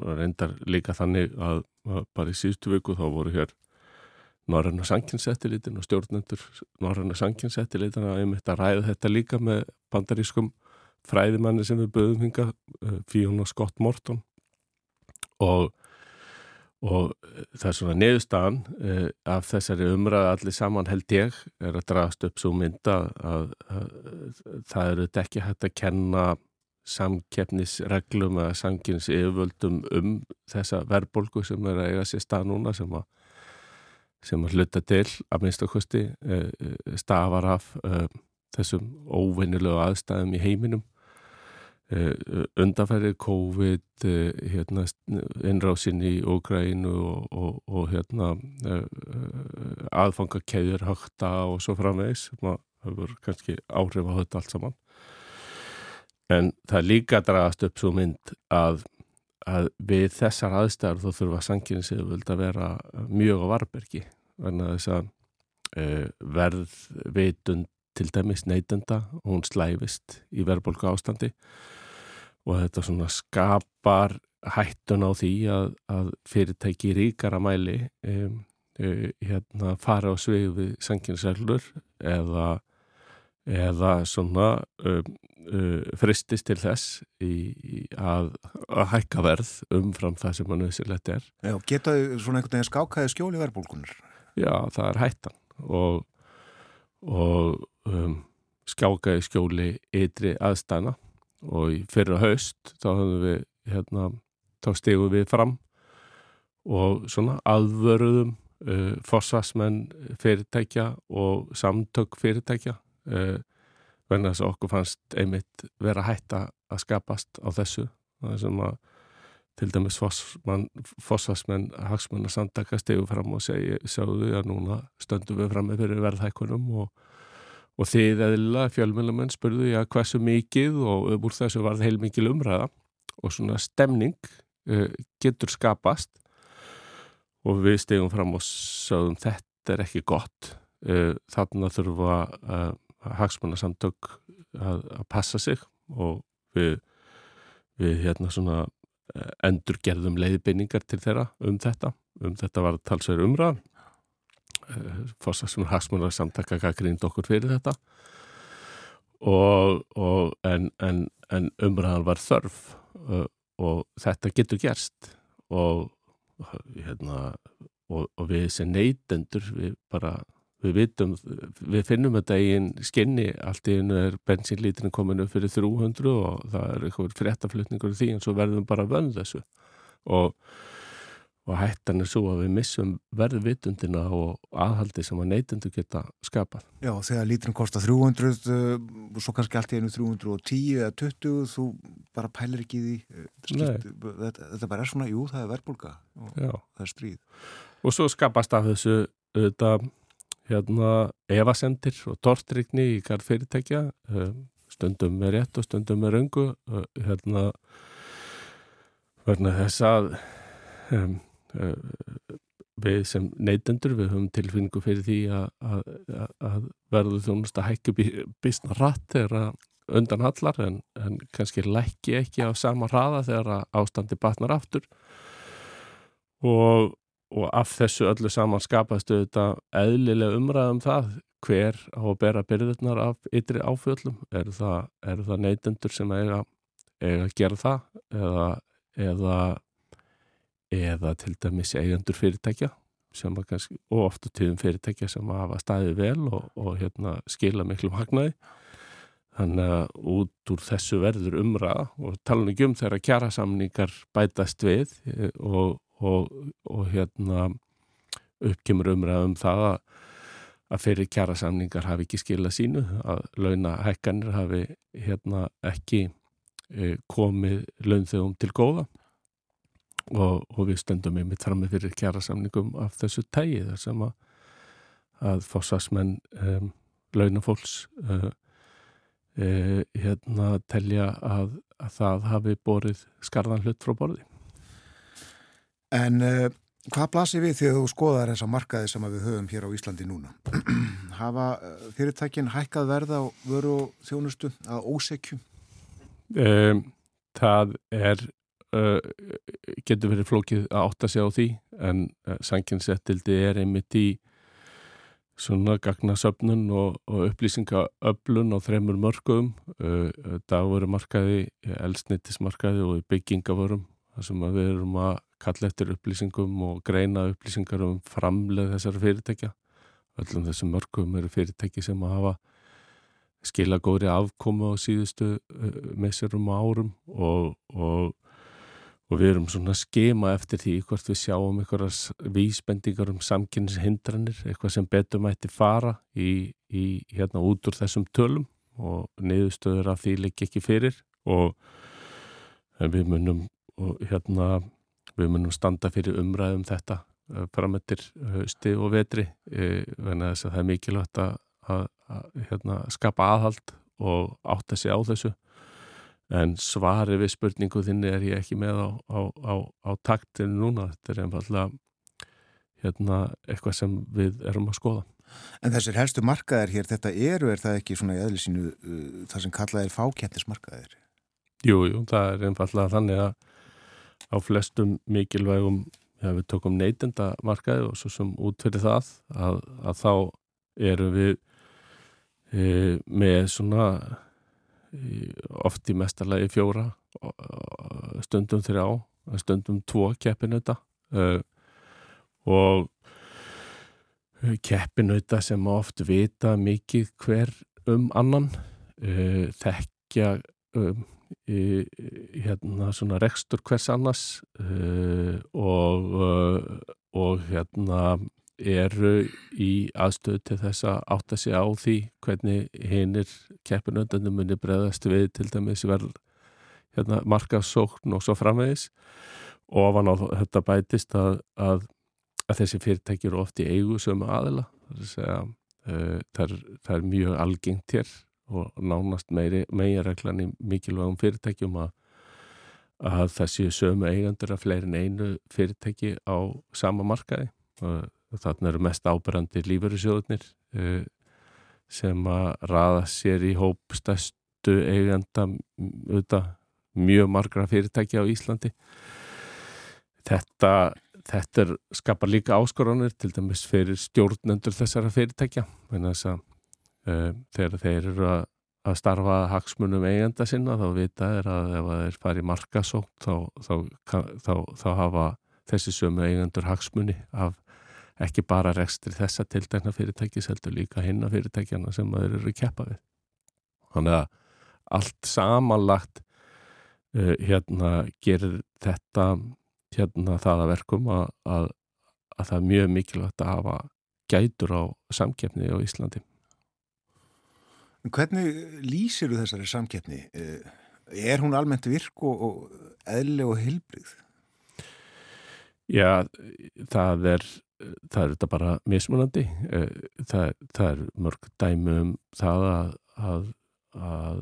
Speaker 3: reyndar líka þannig að, að bara í síðustu viku þá voru hér Norranna sanginsettilitin og stjórnendur Norranna sanginsettilitin að einmitt að ræða þetta líka með bandarískum fræðimanni sem við böðum hinga eh, Fíona Scott Morton. Og og eh, það er svona neðustan eh, af þessari umræðu allir saman held ég er að dragast upp svo mynda að, að, að það eru ekki hægt að kenna samkeppnisreglum eða samkynns yfirvöldum um þessa verðbólgu sem er að eiga sér stað núna sem að, sem að hluta til að minnstakosti stafar af þessum óvinnilegu aðstæðum í heiminum undanfærið COVID, eh, hérna, innrásin í Ógrænu og, og, og hérna, eh, aðfangakeður högta og svo framvegs það hefur kannski áhrif á þetta allt saman. En það líka dragast upp svo mynd að, að við þessar aðstæðar þá þurfa sanginni sig að vera mjög á varbergi verna þess að e, verð vitund til dæmis neytenda og hún slæfist í verðbólku ástandi og þetta svona skapar hættun á því að, að fyrirtæki ríkara mæli um, uh, hérna fara á svið við sanginselur eða, eða svona um, uh, fristist til þess í, í að, að hækka verð umfram það sem mann auðvitað er.
Speaker 1: Já, getaðu svona einhvern veginn skákaði skjóli verðbólkunar?
Speaker 3: Já, það er hættan og, og um, skákaði skjóli ytri aðstæna og í fyrra haust þá höfum við hérna, þá stegum við fram og svona aðvörðum uh, fossasmenn fyrirtækja og samtök fyrirtækja uh, vegna þess að okkur fannst einmitt vera hætta að skapast á þessu. Það sem að til dæmis fossasmenn hagsmenn að samtaka stegu fram og segja, að núna stöndum við fram með fyrir verðhækkunum og Og þið eðla fjölmjölumenn spurðu já hversu mikið og úr þessu var það heilmikið umræða og svona stemning uh, getur skapast og við stegum fram og sáðum þetta er ekki gott. Uh, þarna þurfa uh, hagsmannarsamtök að, að passa sig og við, við hérna svona endur gerðum leiðbeiningar til þeirra um þetta. Um þetta var talsverð umræða. Fórsvarsmunum hagsmunar samtaka gaggrind okkur fyrir þetta. Og, og en, en, en umræðan var þörf uh, og þetta getur gerst. Og, hérna, og, og við sem neytendur við bara við vitum, við finnum í einn skinni, allt í einu er bensinlítrin komin upp fyrir 300 og það er eitthvað fréttaflutningur í því en svo verðum bara vönd þessu og og hættan er svo að við missum verðvitundina og aðhaldi sem að neytundu geta skapað.
Speaker 1: Já, þegar lítrin kostar 300 uh, og svo kannski allt í einu 310 eða 20, þú bara pælir ekki því uh, skipt, þetta, þetta bara er svona, jú, það er verðbólka og Já. það er stríð.
Speaker 3: Og svo skapast af þessu þetta, hérna, evasendir og tortrykni í hver fyrirtækja uh, stundum með rétt og stundum með röngu hérna verna þess að um, Eh, við sem neytendur við höfum tilfinningu fyrir því að, að, að verður þjónust að hækja bísna rætt þegar undan hallar en, en kannski lækki ekki á sama hraða þegar ástandi batnar aftur. Og, og af þessu öllu saman skapastu þetta eðlilega umræðum það hver á að bera byrðurnar af ytri áfjöldum er það, það neytendur sem eiga, eiga að gera það eða, eða eða til dæmis eigendur fyrirtækja kannski, og ofta tíðum fyrirtækja sem hafa staðið vel og, og hérna, skila miklu hagnaði. Þannig að út úr þessu verður umræða og tala um þegar kjara samningar bætast við og, og, og hérna uppkymur umræða um það að, fyrir kjara samningar hafi ekki skila sínu, að launahækkanir hafi hérna ekki e, komið launþegum til góða og, og við stöndum einmitt fram með fyrir kjara samningum af þessu tægi þar sem að, að fósasmenn um, launafólks uh, uh, hérna telja að, að það hafi borið skarðan hlut frá borði.
Speaker 1: En uh, hvað blasir við þegar þú skoðar þessa markaði sem við höfum hér á Íslandi núna? Hafa uh, fyrirtækin hækkað verða á vöru og þjónustu að ósekju?
Speaker 3: Um, það er uh, getur verið flókið að átta sig á því en uh, sanginsettildi er einmitt í svona gagnasöfnun og, og upplýsingaöflun á þreymur mörgum uh, dagveru markaði, elsnittismarkaði og byggingavörum þar sem við erum að kalla eftir upplýsingum og greina upplýsingar um framleð þessar fyrirtækja. Öllum þessum mörgum eru fyrirtæki sem að hafa skila góðri afkomu á síðustu messurum og árum og, og, og við erum svona skema eftir því hvort við sjáum einhverjar vísbendingar um samkynnishindranir, eitthvað sem betur mætti fara í, í hérna út úr þessum tölum og niðurstöður af því leik ekki fyrir og við munum og hérna við munum standa fyrir umræðum þetta framöttir hösti og vetri venna þess að það er mikilvægt að að, að hérna, skapa aðhald og átta sig á þessu en svari við spurningu þinni er ég ekki með á, á, á, á taktinu núna, þetta er einfallega hérna, eitthvað sem við erum að skoða.
Speaker 1: En þessir helstu markaðir hér, þetta eru, er það ekki svona í eðli sínu uh, það sem kallað er fákjættismarkaðir?
Speaker 3: Jú, jú, það er einfallega þannig að á flestum mikilvægum, ja, við tókum neytenda markaði og svo sem út fyrir það að, að þá eru við e, með svona e, oft í mestarlegi fjóra stundum þrjá stundum tvo keppinauta e, og keppinauta sem oft vita mikið hver um annan e, þekkja um, hérna svona rekstur hvers annars og og hérna eru í aðstöðu til þess að átta sig á því hvernig hinnir keppinöndunum munir breðast við til dæmis verð hérna, markasókn og svo framvegis. Og ofan á þetta bætist að, að, að þessi fyrirtæki eru oft í eigu sömu aðila segja, uh, það, er, það er mjög algengt hér og nánast meiri reglan í mikilvægum fyrirtækjum að, að það séu sömu eigandur af fleirin einu fyrirtæki á sama markaði. Og þarna eru mest ábærandi lífverðisjóðunir uh, eh, sem að raða sér í hóp stærstu eiganda auðvitað mjög margra fyrirtæki á Íslandi. Þetta, þetta skapar líka áskoranir til dæmis fyrir stjórnendur þessara fyrirtækja þess að þegar þeir eru að, að starfa hagsmunum eiganda sinna þá vita er að ef þeir fari markasótt þá, þá, þá, þá hafa þessi sömu eigendur hagsmunni af ekki bara rekstri þessa tildækna fyrirtækis heldur líka hinna fyrirtækjana sem þeir eru keppa við. Þannig að allt samanlagt uh, hérna gerir þetta hérna það að verkum að, að, að það er mjög mikilvægt að hafa gætur á samkeppni á Íslandi.
Speaker 1: Hvernig lýsir þú þessari samkeppni? Eh, er hún almennt virk og, eðli og hilbrið?
Speaker 3: Já, það er það er þetta bara mismunandi eh, það, það er mörg dæmi um það að, að, að,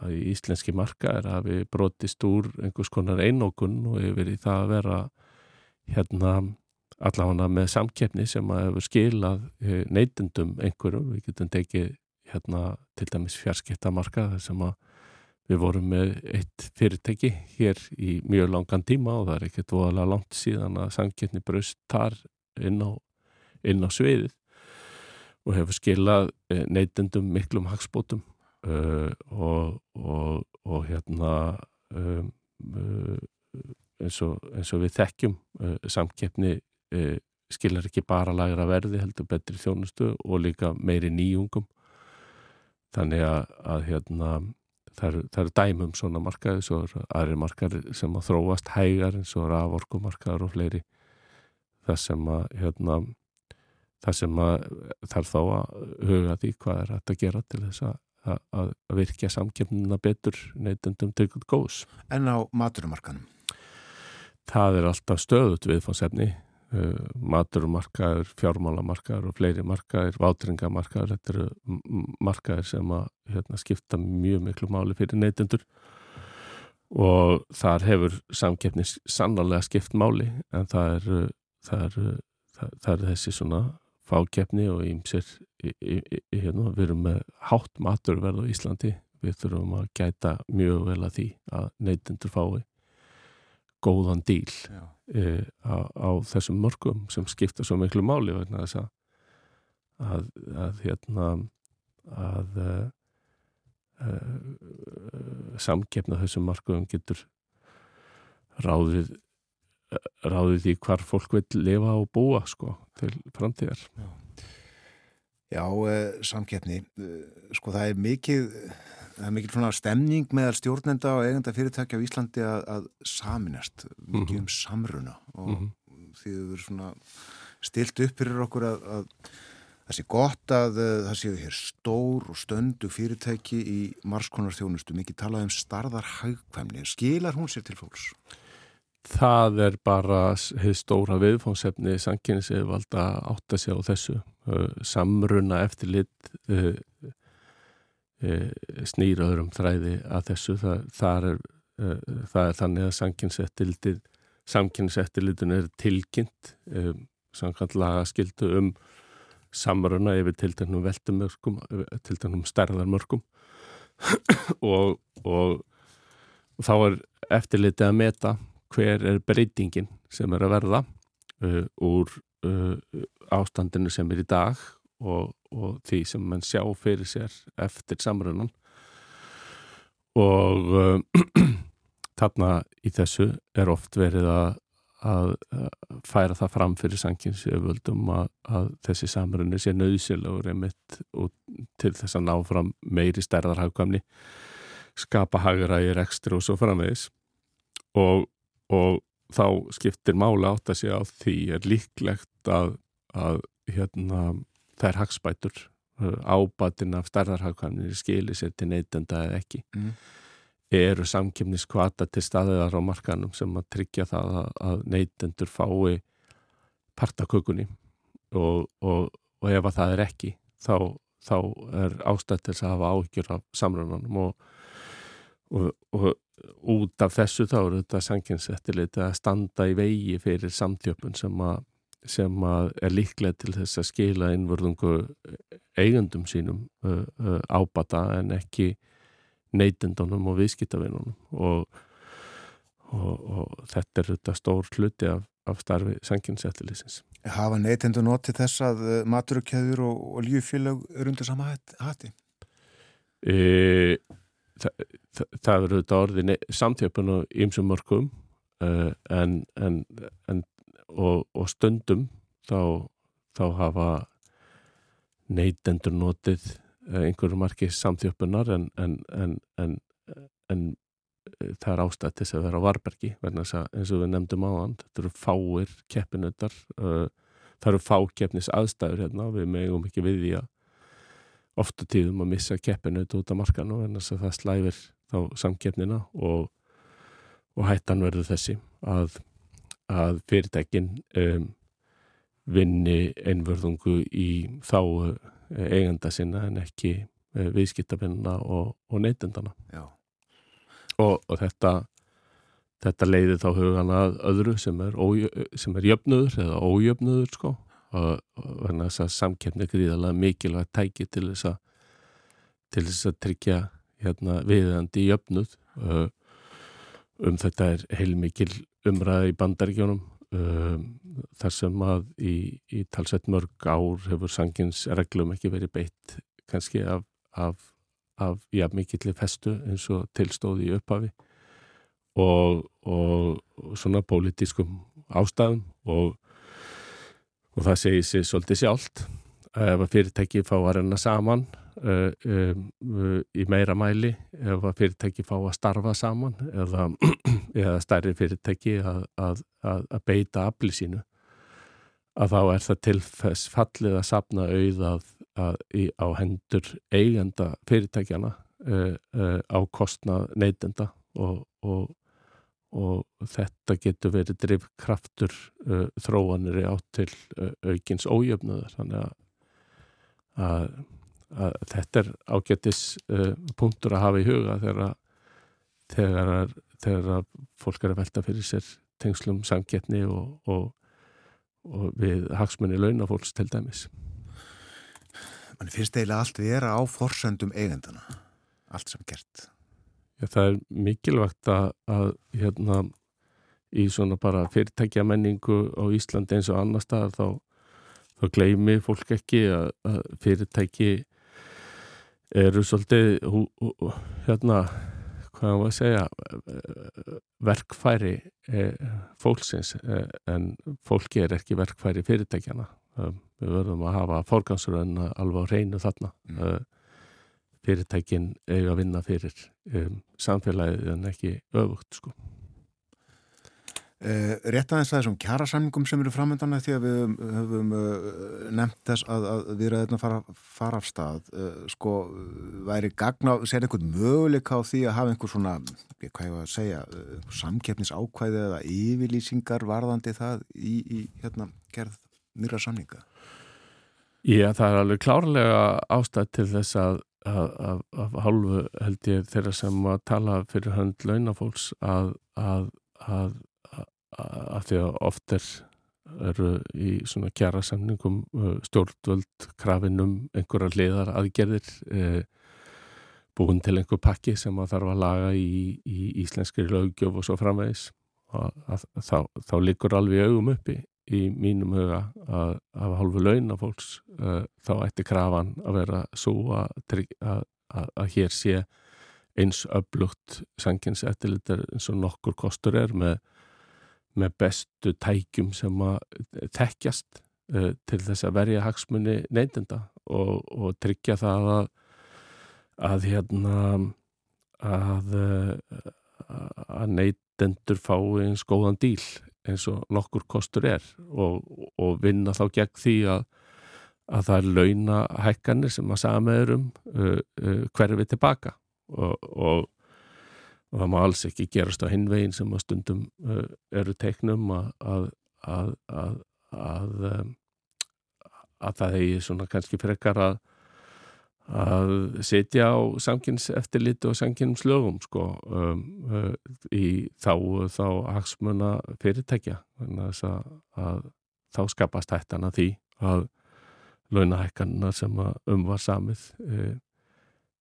Speaker 3: að íslenski marka er að við brotist úr einhvers konar einókun og yfir í það að vera hérna allavega með samkeppni sem að hefur skilað eh, neytendum einhverjum, við getum tekið hérna til dæmis fjarskiptamarka sem að við vorum með eitt fyrirtæki hér í mjög langan tíma og það er ekkert voðalega langt síðan að samkeppni bröst þar inn á, inn á sviðið og hefur skilað eh, neytendum miklum hagspótum uh, og, og, og hérna um, uh, eins, og, eins og við þekkjum uh, samkeppni skilar ekki bara lagra verði heldur betri þjónustu og líka meiri nýjungum þannig að, að hérna það eru er dæmum svona markaði svo er aðri markaði sem að þróast hægar eins og raforkumarkaðar og fleiri þess sem að hérna, það sem að þarf þá að huga því hvað er að gera til þess að, að, virkja samkjöfnuna betur neytendum til góðs.
Speaker 1: En á maturumarkanum?
Speaker 3: Það er alltaf stöðut viðfáðsefni uh, maturumarkaður, fjármálamarkaður og fleiri markaður, vátringamarkaður þetta eru markaður sem að hérna, skipta mjög miklu máli fyrir neytendur. Og þar hefur samkeppni sannarlega skipt máli en það er, það er, það er þessi svona fákeppni og ímsir hérna, við erum með hátt maturverð á Íslandi. Við þurfum að gæta mjög vel að því að neytendur fái góðan díl e, á, á þessum mörgum sem skipta svo miklu máli vegna þess að að, að hérna að uh, samkefna þessum markuðum getur ráðið ráðið í hvar fólk vil lifa og búa sko til framtíðar.
Speaker 1: Já, Já uh, samkefni uh, sko það er mikið það er mikið svona stemning meðal stjórnenda og eigenda fyrirtækja á Íslandi að, að saminast, mikið um samruna og mm -hmm. því þau verður svona stilt upp fyrir okkur að, að Það sé gott að uh, það séu hér stór og stöndu fyrirtæki í marskonar þjónustu, mikið talað um starðarhaugkvæmni. Skilar hún sér til fólks?
Speaker 3: Það er bara hefur stóra viðfónsefni sanginni sem valda átt að segja á þessu. Uh, samruna eftir lit uh, snýraður um þræði að þessu. Það, er, það er þannig að sanginsettilitun er tilkynnt samkvæmt laga skildu um samruna yfir tilteknum veltumörkum, tilteknum stærðarmörkum og, og, og þá er eftirlitið að meta hver er breytingin sem er að verða uh, úr uh, ástandinu sem er í dag og, og því sem mann sjá fyrir sér eftir samrunan og uh, þarna í þessu er oft verið að að færa það fram fyrir sankinsjöföldum að, að þessi samrunni sé nöðsilegur einmitt til þess að ná fram meiri stærðarhagkvæmni skapa hagurægir ekstra og svo framvegis. Og, og þá skiptir mála átt að sé á því er líklegt að, að hérna, þær hagspætur ábatin af stærðarhagkvæmni skilir sér til neytenda eða ekki. Mm. Eru samkjöfniskvata til staðiðar á markanum sem að tryggja það að, neytendur fái partakökunni og, og, og ef að það er ekki þá, þá er ástætt til að hafa áhyggjur af samrunanum. Og, og út af þessu þá eru þetta sanginsettiliti að standa í vegi fyrir samþjöpun sem að sem að er líklega til þess að skila innvörðungu eigundum sínum uh, uh, ábata en ekki neytendunum og viðskiptavinnunum og, og, og þetta er þetta stór hluti af, af starfi sanginsettilisins.
Speaker 1: Hafa neytendur notið þess að eh, maturukjöður og oljufélag eru undir sama hati?
Speaker 3: E, það, það, það eru þetta orði samtjöpun og ymsum mörgum en, en, en og, og stundum þá, þá hafa neytendur notið Eh, einhverju marki samþjöppunar en, en, en, en eh, það er ástætt til að vera á Varbergi eins og við nefndum á hann þetta eru fáir keppinöldar eh, það eru fákeppnis aðstæður hérna við megum ekki við því að ofta tíðum að missa keppinöld út af markanu en þess að það slæfir þá samkeppnina og, og hættan verður þessi að, að fyrirtækin um, vinni einverðungu í þá eigenda sinna en ekki eh, viðskiptafinnina og, og neytendana og, og þetta þetta leiði þá hugan að öðru sem er, sem er jöfnudur eða ójöfnudur sko. Og verðan þess að samkeppni gríðalega mikilvægt tæki til þess að til þess að tryggja hérna, viðandi jöfnud um þetta er heilmikil umræði í bandaríkjónum um, þar sem að í, í talsett mörg ár hefur sangins reglum ekki verið beitt kannski af, af, af ja, mikillir festu eins og tilstóði í upphafi og, og, og svona pólitískum ástæðum og, og það segir sér svolítið sjálft. Ef að fyrirtæki fá að renna saman uh, um, uh, í meira mæli ef að fyrirtæki fá að starfa saman eða, eða stærri fyrirtæki að, að, að, að beita afli sínu að þá er það til þess fallið að sapna auð að, að í, á hendur eigenda fyrirtækjana uh, uh, á kostnað neytenda og, og, og þetta getur verið drifkraftur uh, þróanir átt til uh, aukins ójöfnuður þannig að, að, þetta er ágættis uh, punktur að hafa í huga þegar, þegar, þegar fólk er að velta fyrir sér tengslum samgetni og, og, og við hagsmunni launafólks til dæmis.
Speaker 1: Man finnst eiginlega allt vera á forsendum eigendana, allt sem gert.
Speaker 3: Já, það er mikilvægt að, að hérna í svona bara fyrirtækja menningu á Íslandi eins og annar staðar þá, þá gleymi fólk ekki að, að fyrirtæki eru svolítið hú, hú, hérna hvað var að segja verkfæri eh, fólksins eh, en fólki er ekki verkfæri fyrirtækjana um, við verðum að hafa fórgansröðin alveg á reynu þarna. Mm. fyrirtækin eiga að vinna fyrir samfélagið en ekki öfugt sko
Speaker 1: rétt aðeins það þessum kjærasamningum sem eru framöndana því að við höfum uh, nefnt þess að, að við erum að fara, fara af stað uh, sko, væri gagna sér einhvern möguleik á því að hafa einhver svona, hvað ég var að segja samkeppnis ákvæði eða yfirlýsingar varðandi það í, í hérna, gerð nýra samninga?
Speaker 3: Já, það er alveg klárlega ástæð til þess að að hálfu held ég þeirra sem að tala fyrir hönd launafólks að að, að að því að oft er eru í svona kjara samningum stjórnvöld krafinum einhverjar liðar aðgerðir e, búin til einhver pakki sem að þarf að laga í, í íslenskri lögjöf og svo framvegis. Og að, að, þá, þá likur alveg augum uppi í mínum huga að af hálfu launafólks e, þá ætti krafan að vera svo að, að hér sé eins öflugt sankins eftirlitar eins og nokkur kostur er með með bestu tækjum sem að þekkjast uh, til þess að verja hagsmunni neyndenda og, og tryggja það að að hérna að, að neytendur fái eins góðan díl eins og nokkur kostur er og, og vinna þá gegn því að, að það er launahækkanir sem að sameðurum uh, uh, hverfi tilbaka og, og og það má alls ekki gerast á hinvegin sem að stundum uh, eru teiknum að að, að, að, að um, það hegi svona kannski frekar að að setja á samkynns eftirlit og samkynns lögum sko um, uh, í þá þá hagsmuna fyrirtækja. Að, að þá skapast hættan að því að launahækkanna sem um var samið uh,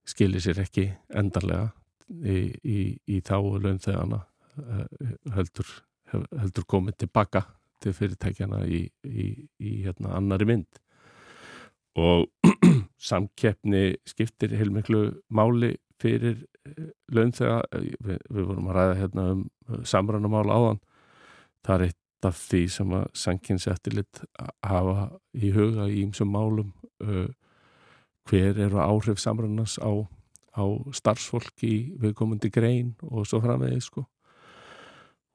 Speaker 3: skilir sér ekki endarlega í, í, í þá launþegana eh, heldur, heldur komið tilbaka til fyrirtækjana í, í hérna annari mynd. Og samkeppni skiptir heilmiklu máli fyrir eh, launþega. Við, við vorum að ræða hérna um samrannamála áðan. Það er eitt af því sem að sankinsettilit hafa í huga í ýmsum málum hver eru áhrif samrannans á á starfsfólk í viðkomandi grein og svo framvegið sko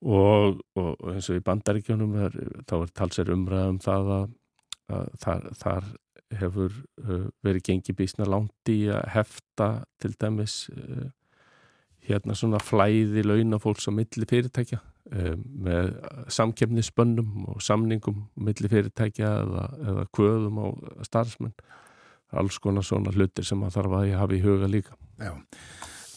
Speaker 3: og, og eins og í bandaríkjónum er, þá er talsir umræðum það að, að þar, þar hefur uh, verið gengið bísna langt í að hefta til dæmis uh, hérna svona flæði launafólks á milli fyrirtækja uh, með samkefnisbönnum og samningum milli fyrirtækja eða, eða kvöðum á starfsmenn alls konar svona hlutir sem maður þarf að hafa í huga líka.
Speaker 1: Já,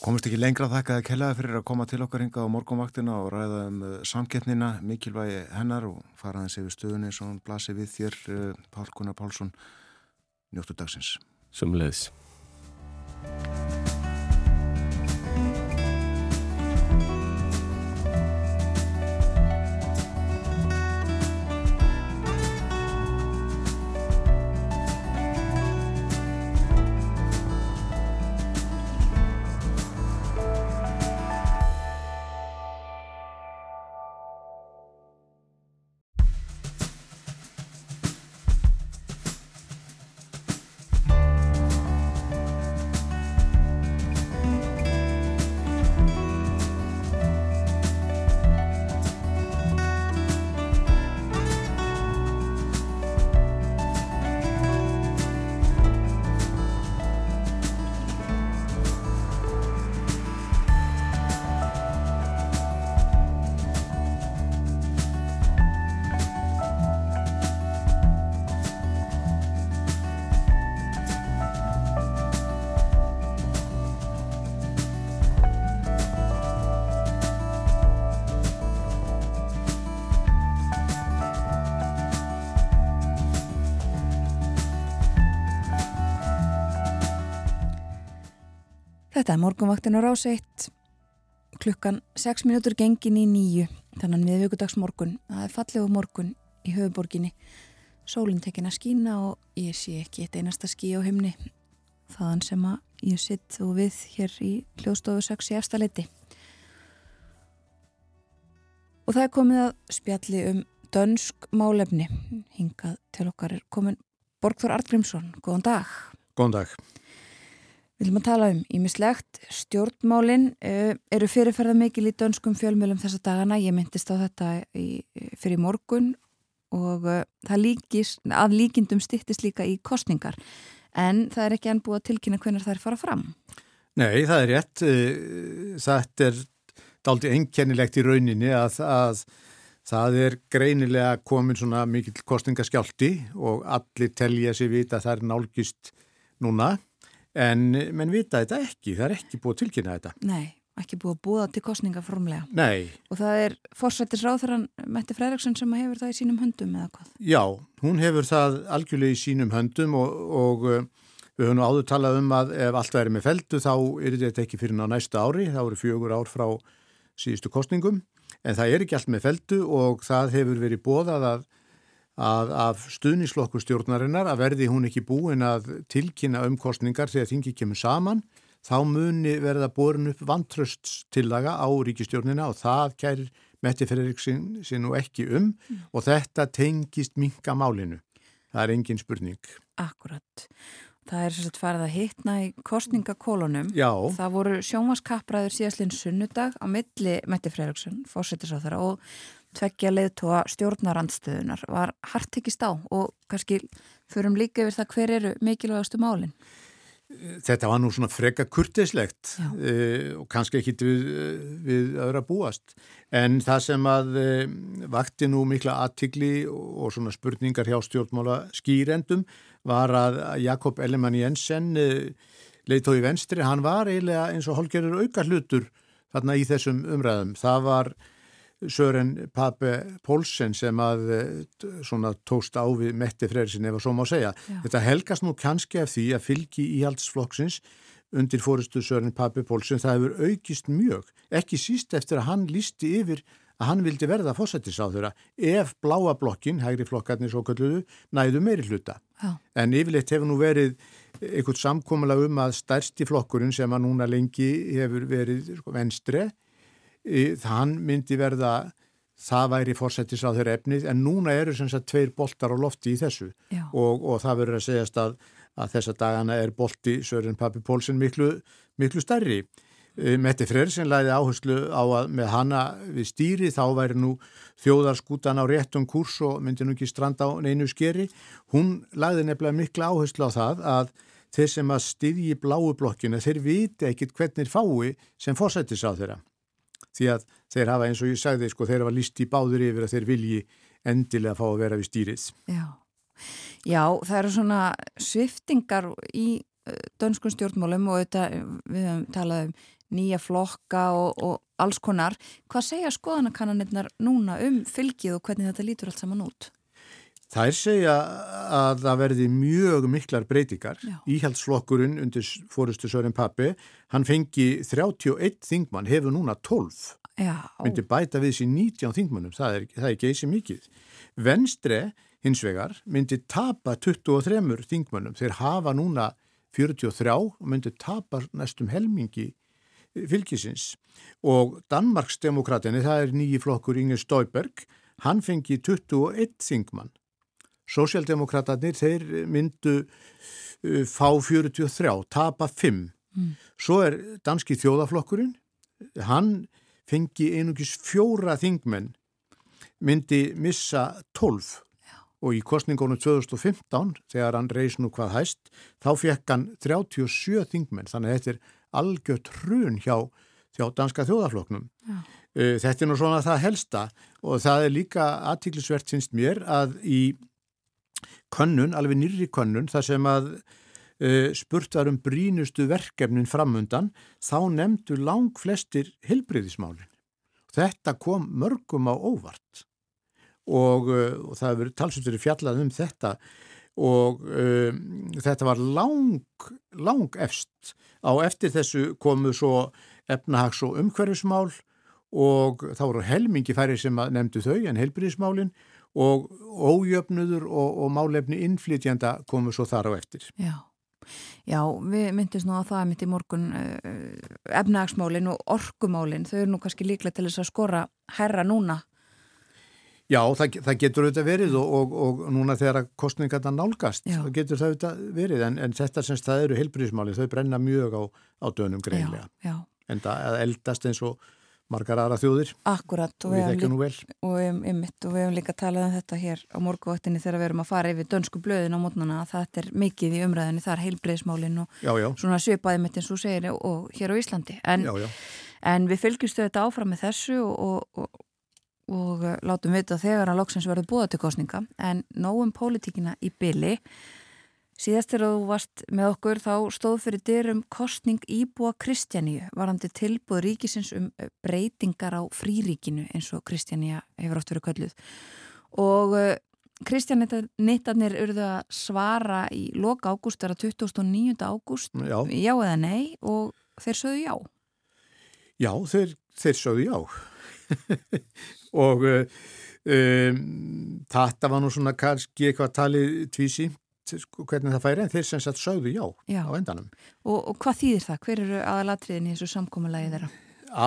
Speaker 1: komist ekki lengra þakka að kellaði fyrir að koma til okkar hinga á morgunvaktina og ræða um uh, samkettnina, mikilvægi hennar og faraðins yfir stöðunni sem blasi við þér, uh, Pál Gunnar Pálsson, njóttu dagsins.
Speaker 3: Sumleðis.
Speaker 2: Morgunvaktin á ráseitt klukkan 6 minútur gengin í nýju þannig að miðvíkudags morgun það er fallegu morgun í höfuborginni sólinn tekin að skína og ég sé ekki eitt einasta skí á himni. Þaðan sem að ég sitt og við hér í hljóðstofu 6 í efstaleiti og það er komið að spjalli um dönsk málefni. Hingað til okkar er komin Borgþór Artgrímsson, góðan dag.
Speaker 1: Góðan dag
Speaker 2: Við viljum að tala um ímislegt. Stjórnmálinn uh, eru fyrirferða mikil í dönskum fjölmjölum þessa dagana. Ég myndist á þetta í, fyrir morgun og uh, það líkist, að líkindum stittist líka í kostningar. En það er ekki enn búið að tilkynna hvernig það er fara fram.
Speaker 4: Nei, það er rétt. Þetta er daldi einkennilegt í rauninni að, að það er greinilega komin svona mikill kostningaskjálti og allir telja sér vita að það er nálgist núna en menn vita þetta ekki, það er ekki búið að tilkynna þetta.
Speaker 2: Nei, ekki búið að búða til kostninga formlega.
Speaker 4: Nei.
Speaker 2: Og það er fórsættisráþurann Mette Fredriksson sem hefur það í sínum höndum eða hvað?
Speaker 4: Já, hún hefur það algjörlega í sínum höndum og, og uh, við höfum áður talað um að ef allt væri með feldu þá er þetta ekki fyrir ná næsta ári, þá eru fjögur ár frá síðustu kostningum en það er ekki allt með feldu og það hefur verið bóðað að af stuðnislokkur stjórnarinnar að verði hún ekki búin að tilkynna umkostningar þegar þingi kemur saman þá muni verða borin upp vantröststillaga á ríkistjórnina og það kærir Metti Fredriksson sér nú ekki um mm. og þetta tengist minka málinu. Það er engin spurning.
Speaker 2: Akkurat. Það er sérstætt farið að hitna í kostningakólunum.
Speaker 4: Já.
Speaker 2: Það voru sjónvaskappræður síðastlinn sunnudag á milli Metti Fredriksson, fórsettisáþara og tveggja leiðtóa stjórnarandstöðunar var hart ekki stá og kannski förum líka yfir það hver eru mikilvægastu málinn.
Speaker 4: Þetta var nú svona freka kurtislegt uh, og kannski ekki við, við öðra búast en það sem að uh, vakti nú mikla aðtigli og svona spurningar hjá stjórnmála skýrendum var að Jakob Ellemann Jensen uh, leiðtói venstri, hann var eiginlega eins og holgerur auka hlutur þarna í þessum umræðum. Það var Sören Pape Pólsen sem að eh, svona tóst á við Metti Freyrisin ef að svo má segja. Já. Þetta helgast nú kannski af því að fylgi íhaldsflokksins undir fórustu Sören Pape Pólsen það hefur aukist mjög, ekki síst eftir að hann lísti yfir að hann vildi verða fósættisáþura ef bláa blokkin, hægri flokkarnir svo kalluðu, næðu meiri hluta. Já. En yfirleitt hefur nú verið einhvert samkómulega um að stærsti flokkurinn sem að núna lengi hefur verið sko, venstreð þann myndi verða það væri fórsættis á þeirra efnið en núna eru sem sagt tveir boltar á lofti í þessu og, og það verður að segjast að, að þessa dagana er bolti Sören Pappi Pólsen miklu, miklu stærri. Metti Freyrsson læði áherslu á að með hana við stýri þá væri nú þjóðarskútan á réttum kurs og myndi nú ekki stranda á neinu skeri. Hún læði nefnilega miklu áherslu á það að þeir sem að stýði í bláu blokkinu þeir viti ekkit hvernig fái sem fórsættis á þeirra því að þeir hafa eins og ég sagði sko þeir hafa líst í báður yfir að þeir vilji endilega fá að vera við stýrið.
Speaker 2: Já, Já það eru svona sviftingar í dönskun stjórnmálum og þetta, við höfum talað um nýja flokka og, og alls konar. Hvað segja skoðanakannanirnar núna um fylgið og hvernig þetta lítur allt saman út?
Speaker 4: Það er segja að það verði mjög miklar breytingar. Íhaldsflokkurinn undir fórustu Sören Pappi, hann fengi 31 þingmann, hefur núna 12.
Speaker 2: Já.
Speaker 4: Myndi bæta við þessi 19 þingmannum, það er, það er geysi mikið. Venstre, hins vegar, myndi tapa 23 þingmannum. Þeir hafa núna 43 og myndi tapa næstum helmingi fylgisins. Og Danmarksdemokratinni, það er nýji flokkur Inger Stauberg, hann fengi 21 þingmann Sósialdemokraterni, þeir myndu uh, fá 43, tapa 5. Mm. Svo er danski þjóðaflokkurinn, hann fengi einugis fjóra þingmenn, myndi missa 12 Já. og í kostningunum 2015, þegar hann reys nú hvað hæst, þá fekk hann 37 þingmenn, þannig að þetta er algjört hrun hjá, hjá danska þjóðaflokknum. Já. Uh, þetta er nú svona það helsta og það er líka aðtíklusvert finnst mér að í könnun, alveg nýri könnun, þar sem að uh, spurt var um brínustu verkefnin framundan, þá nefndu lang flestir hilbriðismálinn. Þetta kom mörgum á óvart og, uh, og það hefur talsvöldur fjallað um þetta og um, þetta var lang, lang efst. Á eftir þessu komu svo efnahags- og umhverfismál og þá voru helmingi færi sem nefndu þau en helbriðismálinn og ójöfnudur og, og málefni innflytjanda komu svo þar á eftir.
Speaker 2: Já. Já, við myndist nú að það er í morgun uh, efnahagsmálinn og orkumálinn, þau eru nú kannski líklega til þess að skora herra núna.
Speaker 4: Já, það, það getur auðvitað verið og, og, og núna þegar kostningarna nálgast,
Speaker 2: Já.
Speaker 4: það getur það auðvitað verið en, en þetta sem það eru heilbríðismáli, þau brenna mjög á, á dönum greinlega.
Speaker 2: Já, já,
Speaker 4: En það eldast eins og margar aðra þjóðir.
Speaker 2: Akkurat og við
Speaker 4: þekkjum nú vel.
Speaker 2: og einmitt, og við hefum líka talað um þetta hér á morguvaktinni þegar við erum að fara yfir dönsku blöðin á mótnana að þetta er mikið í umræðinni þar heilbreyðismálin og
Speaker 4: Já, já,
Speaker 2: svona svipaði mitt eins og segir og, og hér á Íslandi. En,
Speaker 4: já, já.
Speaker 2: en við fylgjumstu þetta áfram með þessu og, og, og, og látum vita þegar að loksins verður búða til kostninga en nógum pólitíkina í byli Síðast þegar þú varst með okkur þá stóð fyrir dyrum kostning íbúa Kristjaníu varandi tilbúð ríkisins um uh, breytingar á fríríkinu eins og Kristjaníu hefur oft verið kölluð. Og uh, Kristjanittarnir urðu að svara í loka ágúst, það er að 29. ágúst,
Speaker 4: Já,
Speaker 2: já eða nei og þeir sögðu já.
Speaker 4: já þeir, þeir sögðu já. og uh, um, þetta var nú svona kannski eitthvað talið tvísýmt sko, hvernig það færi en þeir sem sagt sögðu já,
Speaker 2: Já.
Speaker 4: á endanum.
Speaker 2: Og, og hvað þýðir það? Hver eru aðalatriðin í þessu samkómulagi þeirra?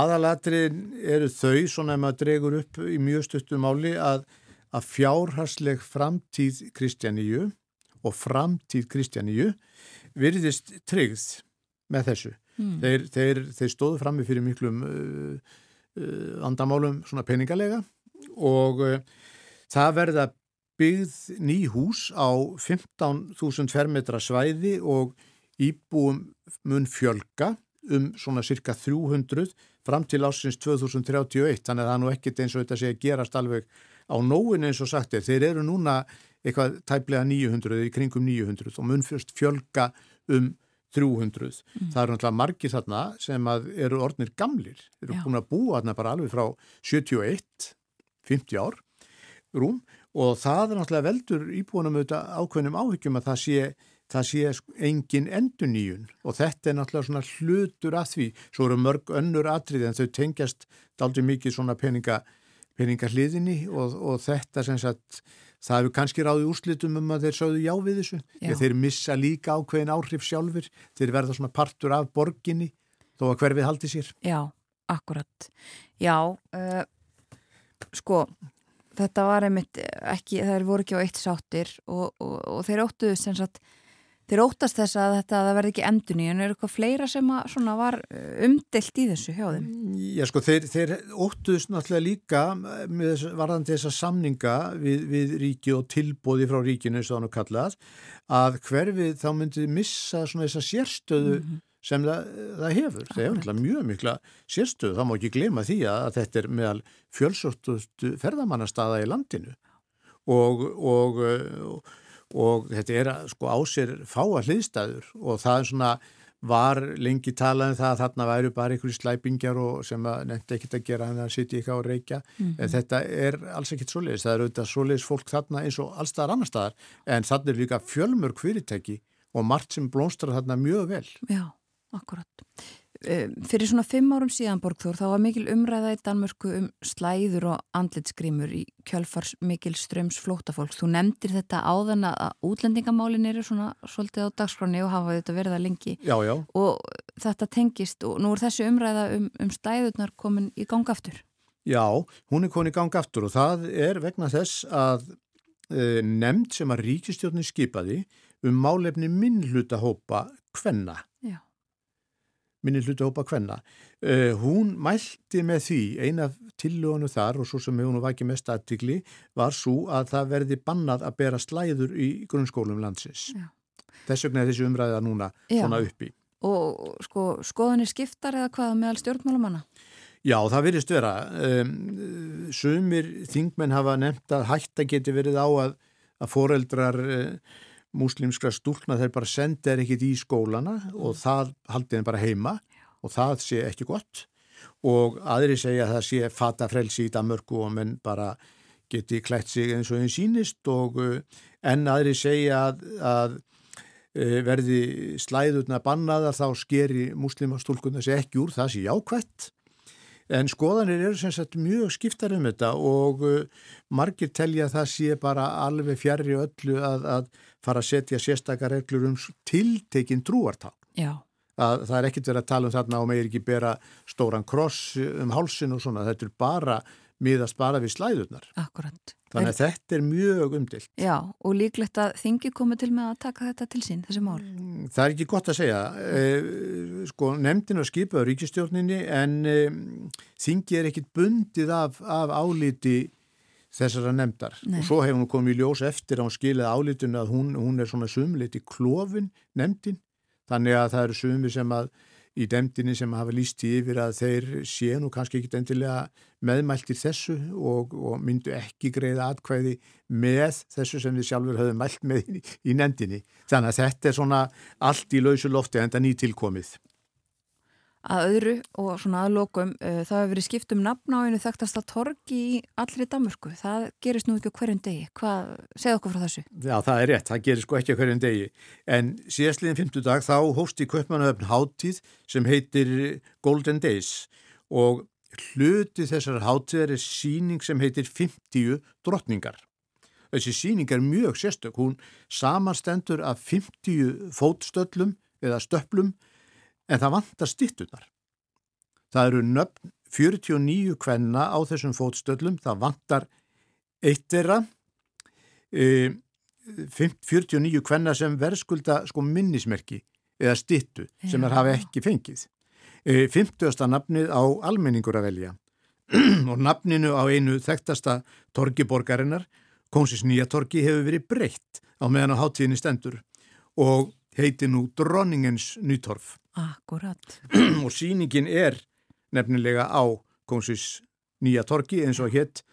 Speaker 4: Aðalatrin eru þau, svona ef maður dregur upp í mjög stuttum máli, að, að fjárharsleg framtíð Kristjaníu og framtíð Kristjaníu virðist tryggð með þessu.
Speaker 2: Hmm.
Speaker 4: Þeir, þeir, þeir stóðu frammi fyrir miklum uh, uh, andamálum svona peningalega og uh, það verða byggð ný hús á 15.000 fermetra svæði og íbúum mun fjölga um svona cirka 300 fram til ásins 2031 þannig að það nú ekkert eins og þetta sé að gerast alveg á nóin eins og sagt er. Þeir eru núna eitthvað tæplega 900 í kringum 900 og mun fyrst fjölga um 300. Það eru náttúrulega margir þarna sem að eru orðnir gamlir. Eru
Speaker 2: Já.
Speaker 4: búin að búa þarna bara alveg frá 71 50 ár rúm og það er náttúrulega veldur íbúinum auðvitað ákveðnum áhyggjum að það sé það sé engin enduníun og þetta er náttúrulega svona hlutur að því. Svo eru mörg önnur atrið en þau tengjast daldi mikið svona peninga peningahliðinni og, og þetta sem sagt það hefur kannski ráðið úrslitum um að þeir sögðu já við þessu.
Speaker 2: Já.
Speaker 4: þeir missa líka ákveðin áhrif sjálfur þeir verða svona partur af borginni þó að hverfið haldi sér.
Speaker 2: Já, akkurat. Já, uh, sko, þetta var einmitt ekki, þeir voru ekki á eitt sáttir og, og, og þeir óttuðu sem sagt, þeir óttast þess að þetta að það verði ekki endun í en er eitthvað fleira sem að, svona, var uh, umdelt í þessu hjá þeim.
Speaker 4: Já sko þeir, þeir óttuðust náttúrulega líka með varðandi þessa samninga við, við ríki og tilbóði frá ríkinu eins og þannig kallað að hverfið þá myndi missa svona þessa sérstöðu sem það, það hefur. Það hefur náttúrulega mjög mikla sérstöðu. Það má ekki glema því að, þetta er meðal fjölsóttustu ferðamannastaða í landinu. Og, og, og, og þetta er að, sko á sér fáa hliðstæður. Og það er svona var lengi talað um það að þarna væru bara einhverju slæpingjar og sem að nefndi ekkert að gera hann að sitja eitthvað og reykja. En þetta er alls ekkert svoleiðis. Það er auðvitað svoleiðis fólk þarna eins og allstaðar annar staðar. En þarna er líka fjölmörg fyrirtæki og margt sem blómstrar þarna mjög vel.
Speaker 2: Já, akkurat. Uh, fyrir svona fimm árum síðan Borgþór þá var mikil umræða í Danmörku um slæður og andlitsgrímur í kjölfars mikil ströms flótafólks. Þú nefndir þetta áðan að útlendingamálin eru svona svolítið á dagskráni og hafa þetta verið að lengi
Speaker 4: Já, já,
Speaker 2: og þetta tengist og nú er þessi umræða um, um stæðurnar komin í gang aftur.
Speaker 4: já, hún er konið í gang aftur og það er vegna þess að e, nefnd sem að ríkistjórnin skipaði um málefni minnhlutahópa kvenna
Speaker 2: Já.
Speaker 4: Minni hluti hópa kvenna. Uh, hún mælti með því, eina tillögunu þar og svo sem hefur nú vakið mest aðtikli var svo að það verði bannað að bera slæður í grunnskólum landsins.
Speaker 2: Já.
Speaker 4: Þess vegna er þessi umræða núna
Speaker 2: Já.
Speaker 4: svona uppi.
Speaker 2: Og sko, skoðanir skiptar eða hvað meðal stjórnmálamanna?
Speaker 4: Já, það virðist vera. Um, sumir þingmenn hafa nefnt að hætta geti verið á að, að foreldrar uh, múslimskra stúlna þeir bara senda þeir ekkit í skólana og það haldi þeim bara heima og það sé ekki gott. Og aðri segja að það sé fata frelsi í Danmörku og menn bara geti klætt sig eins og einn sínist og uh, en aðri segja að, að e, verði slæðurna bannaðar þá skeri muslimastúlkunna sér ekki úr það sé jákvætt En skoðanir eru sem sagt mjög skiptar um þetta og uh, margir telja að það sé bara alveg fjari öllu að, að fara að setja sérstakar reglur um tiltekinn trúartál.
Speaker 2: Já.
Speaker 4: Að það er ekkit verið að tala um þarna og meir ekki bera stóran kross um hálsin og svona. Þetta er bara miðast bara við slæðurnar.
Speaker 2: Akkurat.
Speaker 4: Þannig að er, þetta er mjög umdilt.
Speaker 2: Já, og líklegt að þingi komið til með að taka þetta til sín, þessi mál.
Speaker 4: Mm, það er ekki gott að segja. Eh, sko, nefndin var skipað á ríkistjórninni en þingi er ekkit bundið af, af álíti þessara nefndar. Nei. Og svo hefur hún komið í ljós eftir að hún skilið álítinu að hún, hún er svona sumleiti klófin nefndin. Þannig að það eru sumi sem að í demdini sem hafa líst í yfir að þeir sé nú kannski ekki endilega meðmæltir þessu og, og myndu ekki greiða atkvæði með þessu sem við sjálfur höfum mælt með í, í nefndinni. Þannig að þetta er svona allt í lausu lofti en það nýtilkomið
Speaker 2: að öðru og svona aðlokum uh, það hefur verið skipt um nafn á einu þekktasta torgi í allri Damurku það gerist nú ekki hverjum degi. Hvað, segð okkur frá þessu.
Speaker 4: Já það er rétt, það gerist sko ekki hverjum degi. En síðastliðin 50 dag þá hósti Kaupmannahöfn háttíð sem heitir Golden Days. Og hluti þessar háttíðar er síning sem heitir 50 drottningar. Þessi síning er mjög sérstök. Hún samanstendur af 50 fótstöllum eða stöplum en það vantar stittunar. Það eru nöfn 49 kvenna á þessum fótstöllum, það vantar eittera, e, 49 kvenna sem verðskulda sko minnismerki eða stittu sem þær hafa ekki fengið. E, 50. nafnið á almenningur að velja og nafninu á einu þekktasta torgiborgarinnar, Konsis nýja torgi, hefur verið breytt á meðan á háttíðinni stendur og heiti nú Dronningens Nýtorf.
Speaker 2: Akkurat.
Speaker 4: og síningin er nefnilega á Konsis nýja torki eins og hétt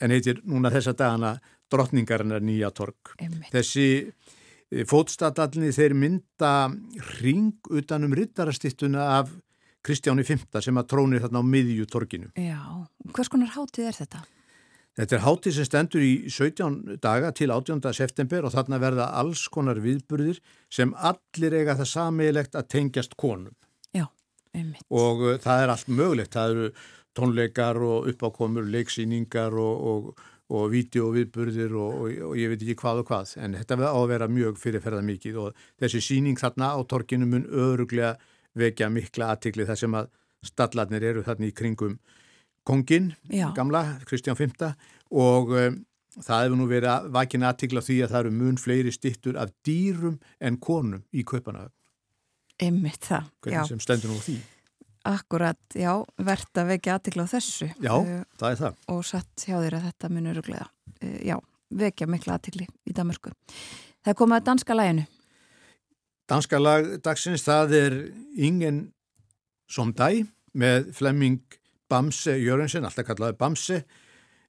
Speaker 4: en heitir núna þessa dagana Drottningarinnar nýja tork.
Speaker 2: Einmitt.
Speaker 4: Þessi e, fótstadalni þeir mynda ring utanum rittarastittuna af Kristjáni V sem að trónir þarna á miðju torkinu.
Speaker 2: Já, hvers konar hátið er þetta?
Speaker 4: Þetta er hátíð sem stendur í 17 daga til 18. september og þarna verða alls konar viðburðir sem allir eiga það sammeilegt að tengjast konum.
Speaker 2: Já, einmitt.
Speaker 4: Og uh, það er allt mögulegt. Það eru tónleikar og uppákomur, leiksýningar og, og, og vídeoviðburðir og, og ég veit ekki hvað og hvað. En þetta verða á að vera mjög fyrirferða mikið og þessi síning þarna á torkinu mun öruglega vekja mikla aðtikli þar sem að stallarnir eru þarna í kringum kongin,
Speaker 2: Já.
Speaker 4: gamla, Kristján V og um, það hefur nú verið vakin aðtikla því að það eru mun fleiri stittur af dýrum en konum í kaupanahöfn.
Speaker 2: Einmitt það, já.
Speaker 4: Hvernig sem stendur nú því.
Speaker 2: Akkurat, já, verðt að vekja aðtikla á þessu.
Speaker 4: Já,
Speaker 2: Uh,
Speaker 4: það er það.
Speaker 2: og satt hjá þér að þetta munur. Uh, já, vekja mikla aðtikli í Damörku. Það er komið að danska læginu.
Speaker 4: Danska lag dagsins, það er Ingen som dæ með Flemming Bamse Jörgensen, alltaf kallaði Bamse,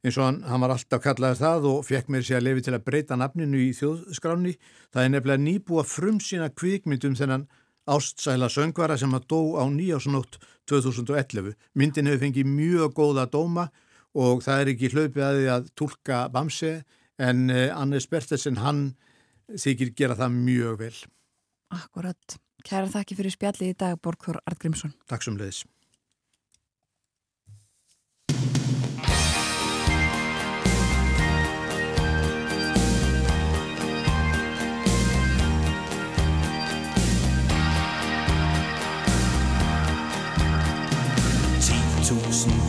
Speaker 4: eins og hann, hann var alltaf kallaði það og fekk mér sér að lefi til að breyta nafninu í þjóðskráni. Það er nefnilega nýbúa frum sína kvikmyndum þennan ástsæla söngvara sem að dó á nýjásnótt 2011. Myndin hefur fengið mjög góða dóma og það er ekki hlaupið að því að tólka Bamse en eh, Annes Bertelsen hann þykir gera það mjög vel.
Speaker 2: Akkurat. Kæra þakki fyrir spjalli í dag, Borgþór Artgrímsson.
Speaker 4: Takk sem leiðis.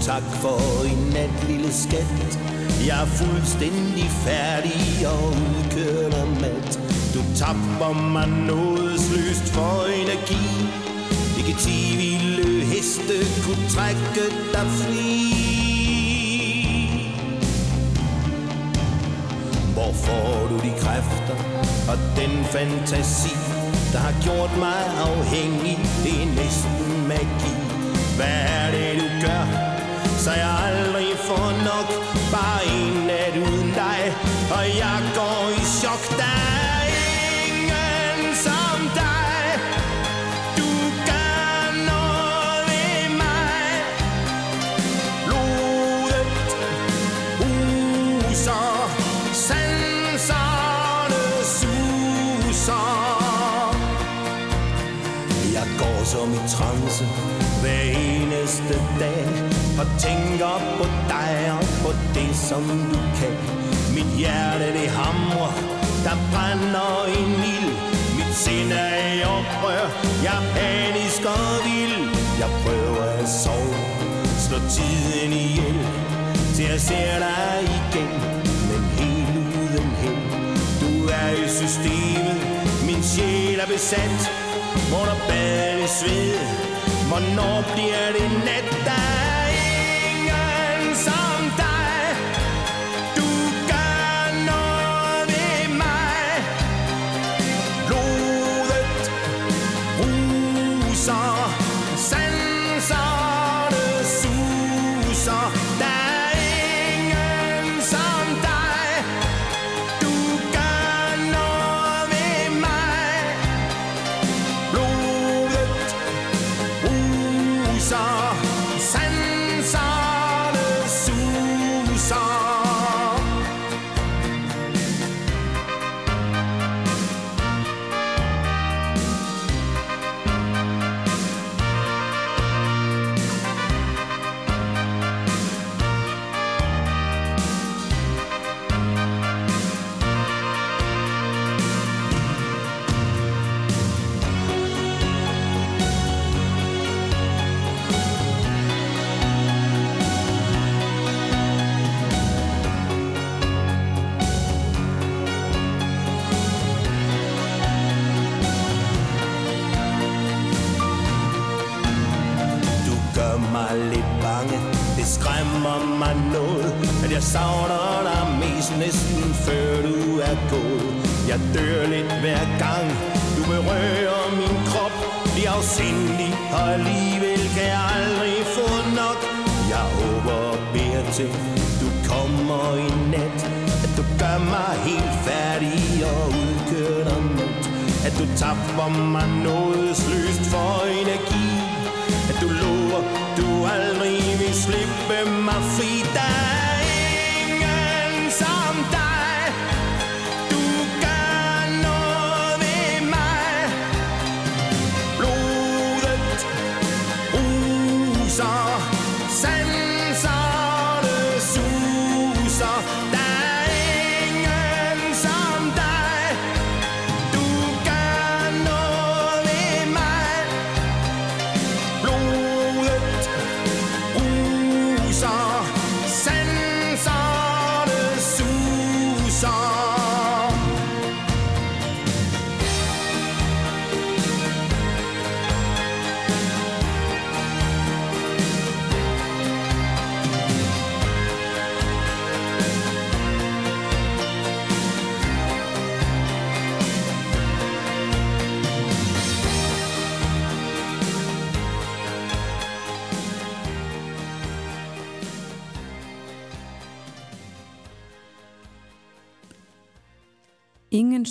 Speaker 5: Tak for i nat, lille skat. Jeg er fuldstændig færdig og udkørt og mat. Du tapper mig nådesløst for energi. Ikke ti vilde heste kunne trække dig fri. Hvor får du de kræfter og den fantasi, der har gjort mig afhængig? Det er næsten magi. Hvad er det, du gør, så jeg aldrig får nok? Bare en nat uden dig, og jeg går
Speaker 6: tænker på dig og på det som du kan. Mit hjerte det hamrer, der brænder en ild. Mit sind er i oprør, jeg er panisk og vild. Jeg prøver at sove, slå tiden ihjel Til jeg ser dig igen, men helt uden held Du er i systemet, min sjæl er besat Under badet i sved, hvornår bliver det nat Der skræmmer mig noget At jeg savner dig mest næsten før du er gået. Jeg dør lidt hver gang Du berører min krop. Bliver afsindelig Og alligevel kan jeg aldrig få nok. Jeg håber og beder til Du kommer i nat. At du gør mig helt færdig Og udkører dig mod At du tapper mig nådesløst for energi. At du lover, du aldrig vil slippe mig fri. Der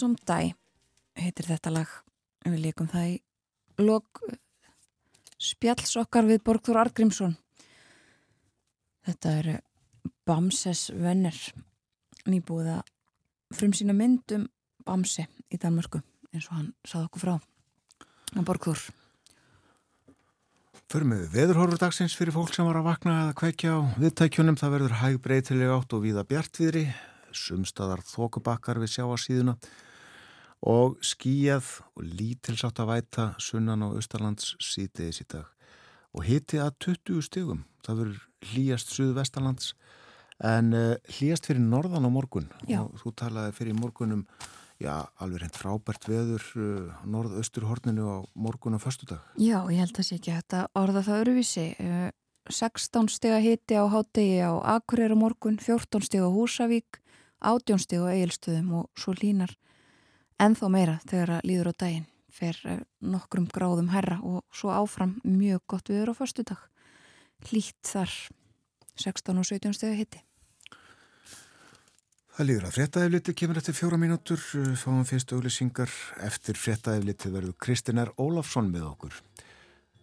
Speaker 6: som
Speaker 2: dæ heitir þetta lag. Við leikum það í lok spjalls okkar við Borgþór Argrímsson þetta er Bamses venner nýbúið að frum sína myndum Bamse í Danmörku eins og hann sað okkur frá. Að Borgþór.
Speaker 1: Förum við veðurhorfur dagsins fyrir fólk sem var að vakna eða kveikja á viðtækjunum. Það verður hæg breytilega átt og víða bjartviðri, sumstaðar þokubakkar við sjáasíðuna og skíjað og lítilsátt að væta sunnan og austalands sítiðis í dag. Og hiti að 20 stigum. Það verður hlýjast suðvestalands en uh, hlýjast fyrir norðan á morgun.
Speaker 2: Já.
Speaker 1: Og þú talaði fyrir morgunum, já, alveg reynd frábært veður uh, norðausturhorninu á morgun og föstudag.
Speaker 2: Já, ég held að sé ekki að orða það öruvísi. Eh, 16 stiga hiti á hátegi á Akureyra morgun, 14 stiga á Húsavík, 18 stiga á Egilstöðum og svo línar ennþá meira þegar að líður á daginn fer eh, nokkrum gráðum herra og svo áfram mjög gott viður á föstudag. Hlýtt þar 16 og 17 stiga hiti.
Speaker 1: Það líður að fréttaefliti kemur eftir fjóra mínútur, uh, fáum fyrst auglýsingar. Eftir fréttaefliti verður Kristinar Ólafsson með okkur.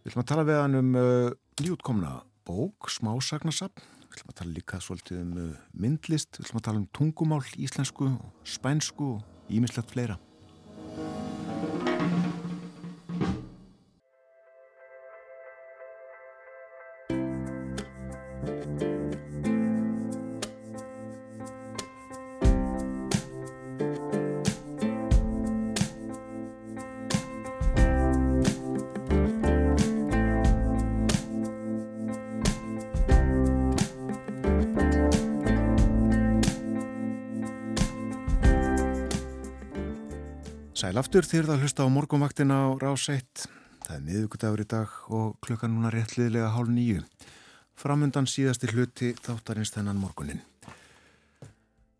Speaker 1: Við ætlum að tala við hann um uh, nýjútkomna bók, smásagnasapn. Við ætlum að tala líka svolítið um uh, myndlist. Við ætlum að tala um tungumál, íslensku, spænsku og ímislegt fleira. Aftur þýrða að hlusta á morgumvaktina á rás 1. Það er miðugudagur í dag og klukkan núna réttliðlega hálf nýju. Framundan síðasti hluti þáttarins þennan morgunin.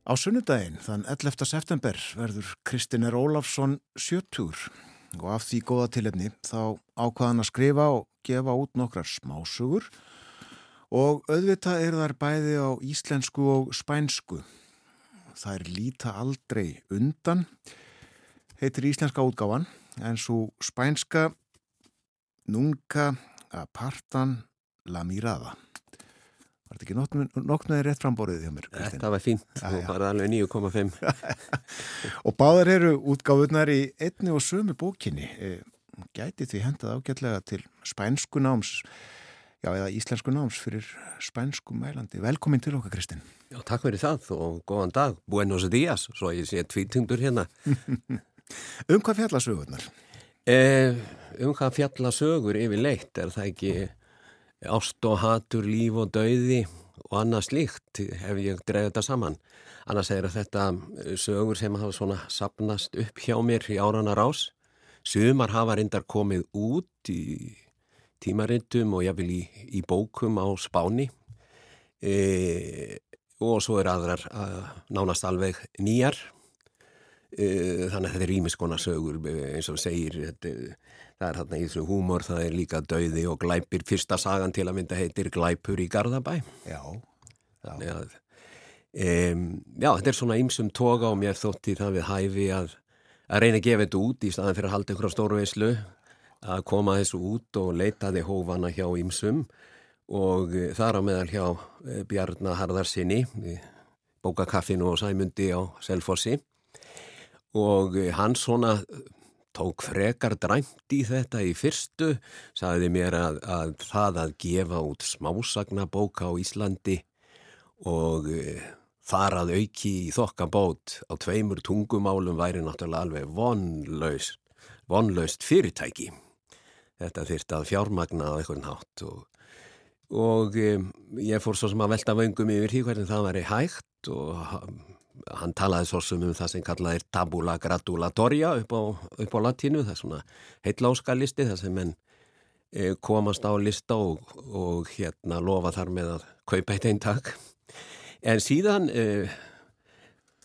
Speaker 1: Á sunnudaginn, þann 11. september, verður Kristiner Ólafsson sjöttur og af því góða tilefni þá ákvaðan að skrifa og gefa út nokkrar smásugur og auðvitað er þar bæði á íslensku og spænsku. Það er líta aldrei undan og heitir íslenska útgáfan en svo spænska Nunca Apartan La Mirada. Var þetta ekki nokknaði rétt framborðið hjá mér?
Speaker 3: Kristinn? Þetta var fínt, það var alveg 9,5.
Speaker 1: og báðar eru útgáfunar í einni og sömu bókinni. Eh, gæti því hendað ágætlega til spænsku náms, já eða íslensku náms fyrir spænsku mælandi. Velkomin til okkar Kristinn.
Speaker 3: Já, takk fyrir það og góðan dag. Buenos días, svo ég sé tvítundur hérna.
Speaker 1: Um hvað fjalla sögurnar?
Speaker 3: Eh, um hvað fjalla sögur yfir leitt er það ekki ást og hatur, líf og dauði og annað slíkt ef ég dreif þetta saman. Annars er þetta sögur sem hafa svona sapnast upp hjá mér í árana rás. Sumar hafa reyndar komið út í tímarindum og jáfnvel í, í bókum á spáni e, og svo er aðrar að nánast alveg nýjar Eh, þannig að þetta er ímiskona sögur eh, eins og segir þetta, það er þarna í þessu húmor það er líka dauði og glæpir. Fyrsta sagan til að mynda heitir Glæpur í Garðabæ.
Speaker 1: Já,
Speaker 3: já. Að, um, já þetta er svona ýmsum toga og mér þótti það við hæfi að, að reyna að gefa þetta út í staðan fyrir að halda ykkur á stóru veislu að koma þessu út og leitaði hófana hjá ýmsum. Og uh, þar á meðal hjá Bjarnar Harðarsinni bókakaffinu og sæmundi á Selfossi og hann svona tók frekar dræmt í þetta í fyrstu, saði mér að, að það að gefa út smásagnabóka á Íslandi og e, þar að auki í þokkabót á tveimur tungumálum væri náttúrulega alveg vonlaust, vonlaust fyrirtæki. Þetta þyrst að fjármagna á einhvern hátt og, og ég fór svo sem að velta vöngum yfir því hvernig það væri hægt og hann talaði svo sem um það sem kallaði tabula gratulatoria upp á, upp á latínu, það er svona heitláska listi það sem menn e, komast á lista og, og hérna lofa þar með að kaupa eitt einn takk en síðan e,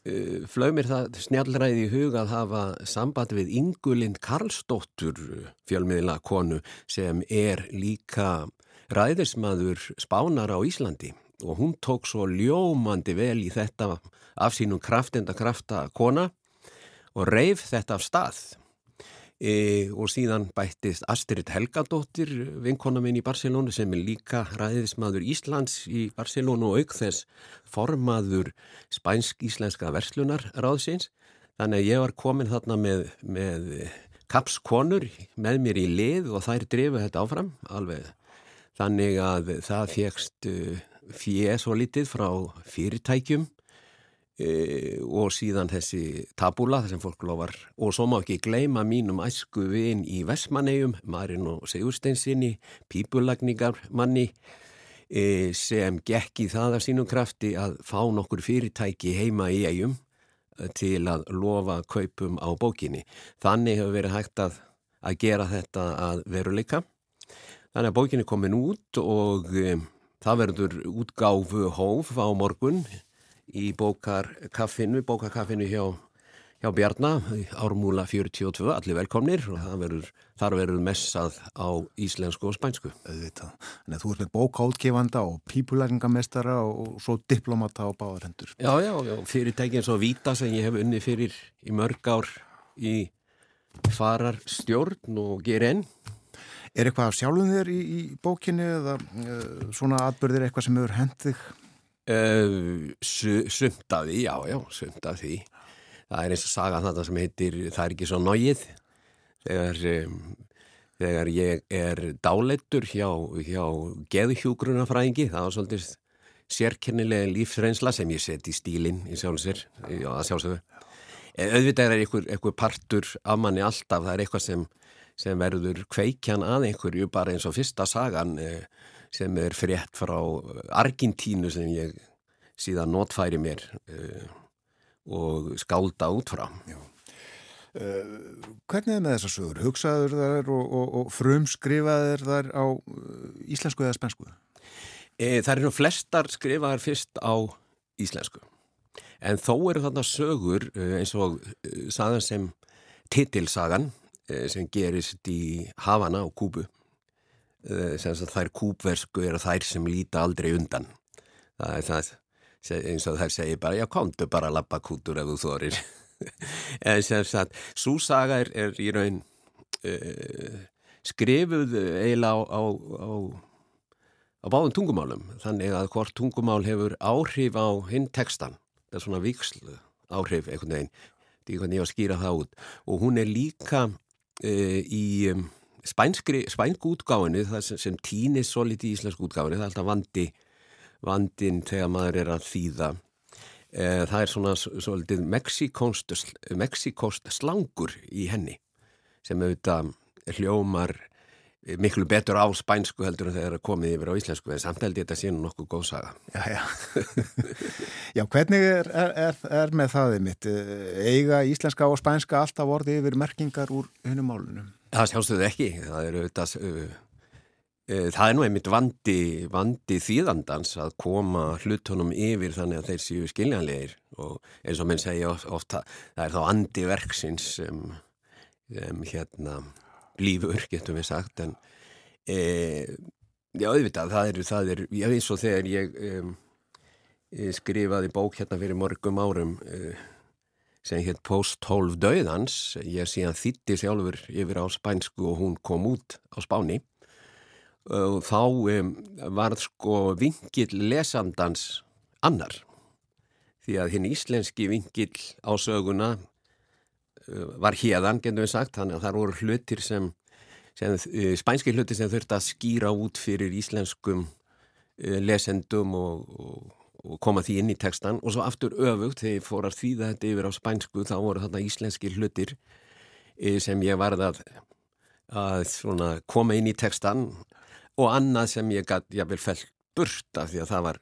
Speaker 3: e, flög mér það snjallræði í huga að hafa samband við Ingulind Karlsdóttur fjölmiðla konu sem er líka ræðismadur spánar á Íslandi og hún tók svo ljómandi vel í þetta af sínum kraftenda krafta kona og reif þetta af stað. E, og síðan bættist Astrid Helgadóttir vinkona minn í Barcelona sem er líka ræðismadur Íslands í Barcelona og auk þess formaður spænsk-íslenska verslunar ráðsins þannig að ég var komin þarna með, með kapskonur með mér í lið og þær drifu þetta áfram alveg þannig að það fegst fjö svo litið frá fyrirtækjum e, og síðan þessi tabula þar sem fólk lofar og svo má ekki gleima mínum æsku vinn í Vestmannegjum, Marin og Sigursteinsinni, pípulagningarmanni e, sem gekk í það af sínum krafti að fá nokkur fyrirtæki heima í eigum e, til að lofa kaupum á bókinni. Þannig hefur verið hægt að, að gera þetta að veruleika. Þannig að bókinni komin út og e, Það verður útgáfu hóf á morgun í bókarkaffinu, bókarkaffinu hjá, hjá Bjarnar, ármúla 42, allir velkomnir og verður, þar verður messað á íslensku og spænsku.
Speaker 1: Þannig að þú ert með bókáldgefanda og pípulæringamestara og svo diplomata á báðarendur.
Speaker 3: Já, já, já, fyrirtæki eins og Vita sem ég hef unni fyrir í mörg ár í fararstjórn og ger enn.
Speaker 1: Er eitthvað af sjálfum þér í, í bókinni eða uh, svona atbyrðir eitthvað sem hefur hendið?
Speaker 3: Uh, sumt af því, já, já, sumt af því. Það er eins og saga þetta sem heitir Það er ekki svo náið. Þegar, um, þegar ég er dáleitur hjá, hjá geðhjúgrunafræðingi, það var svolítið sérkennilega lífsreynsla sem ég seti í stílinn í sjálfsver, að sjálfsögur. Auðvitað er einhver, einhver partur af manni alltaf, það er eitthvað sem, sem verður kveikjan að einhverju, bara eins og fyrsta sagan eh, sem er frétt frá Argentínu sem ég síðan notfæri mér uh, og skálda út frá. Já.
Speaker 1: Hvernig er með þessar sögur? Hugsaður þar og, og, og frumskrifaður þar á íslensku eða spensku?
Speaker 3: E, það eru flestar skrifaðar fyrst á íslensku. En þó eru þarna sögur eins og sagan sem titilsagan sem gerist í Havana og Kúbu. Að þær kúbversku eru þær sem líta aldrei undan. Það er það eins og þær segir bara, já komdu bara að lappa kútur ef þú þorir. en sem sagt, svo saga er, er í raun uh, skrifuð eiginlega á, á, á, á báðum tungumálum þannig að hvort tungumál hefur áhrif á hinn tekstan það er svona vikslu áhrif einhvern veginn, einhvern veginn að skýra það út og hún er líka í um, spænskri spænsku útgáinu, það sem, sem týnir svo litið í íslensku útgáinu, það er alltaf vandi vandin þegar maður er að þýða. Eh, það er svona svolítið mexikost slangur í henni sem auðvitað hljómar miklu betur á spænsku heldur en þegar það er komið yfir á íslensku en samt held ég þetta sé nú nokkuð góð saga
Speaker 1: Já, já Já, hvernig er, er, er með það mitt? Eiga íslenska og spænska alltaf orði yfir merkingar úr hennum málunum?
Speaker 3: Það sjálfsögðu ekki það eru auðvitað Eh, það er nú einmitt vandi, vandi þýðandans að koma hlutunum yfir þannig að þeir séu skiljanlegir og eins og minn segja ofta það er þá andi verksins sem, sem hérna lífur getum við sagt en e, já auðvitað það er, það er já eins og þegar ég e, skrifaði bók hérna fyrir morgum árum e, sem hétt Post-12 döðans ég síðan þýtti sjálfur yfir á spænsku og hún kom út á spáni. Og þá var sko vingill lesandans annar því að hinn íslenski vingill á söguna var hérðan, getum við sagt, þannig að það voru hlutir sem, sem uh, spænski hlutir sem þurfti að skýra út fyrir íslenskum uh, lesendum og, og, og koma því inn í textan og svo aftur öfugt þegar ég fór að þýða þetta yfir á spænsku þá voru þarna íslenski hlutir sem ég varði að, að koma inn í textan og annað sem ég gæti jáfnvel fellt burt af því að það var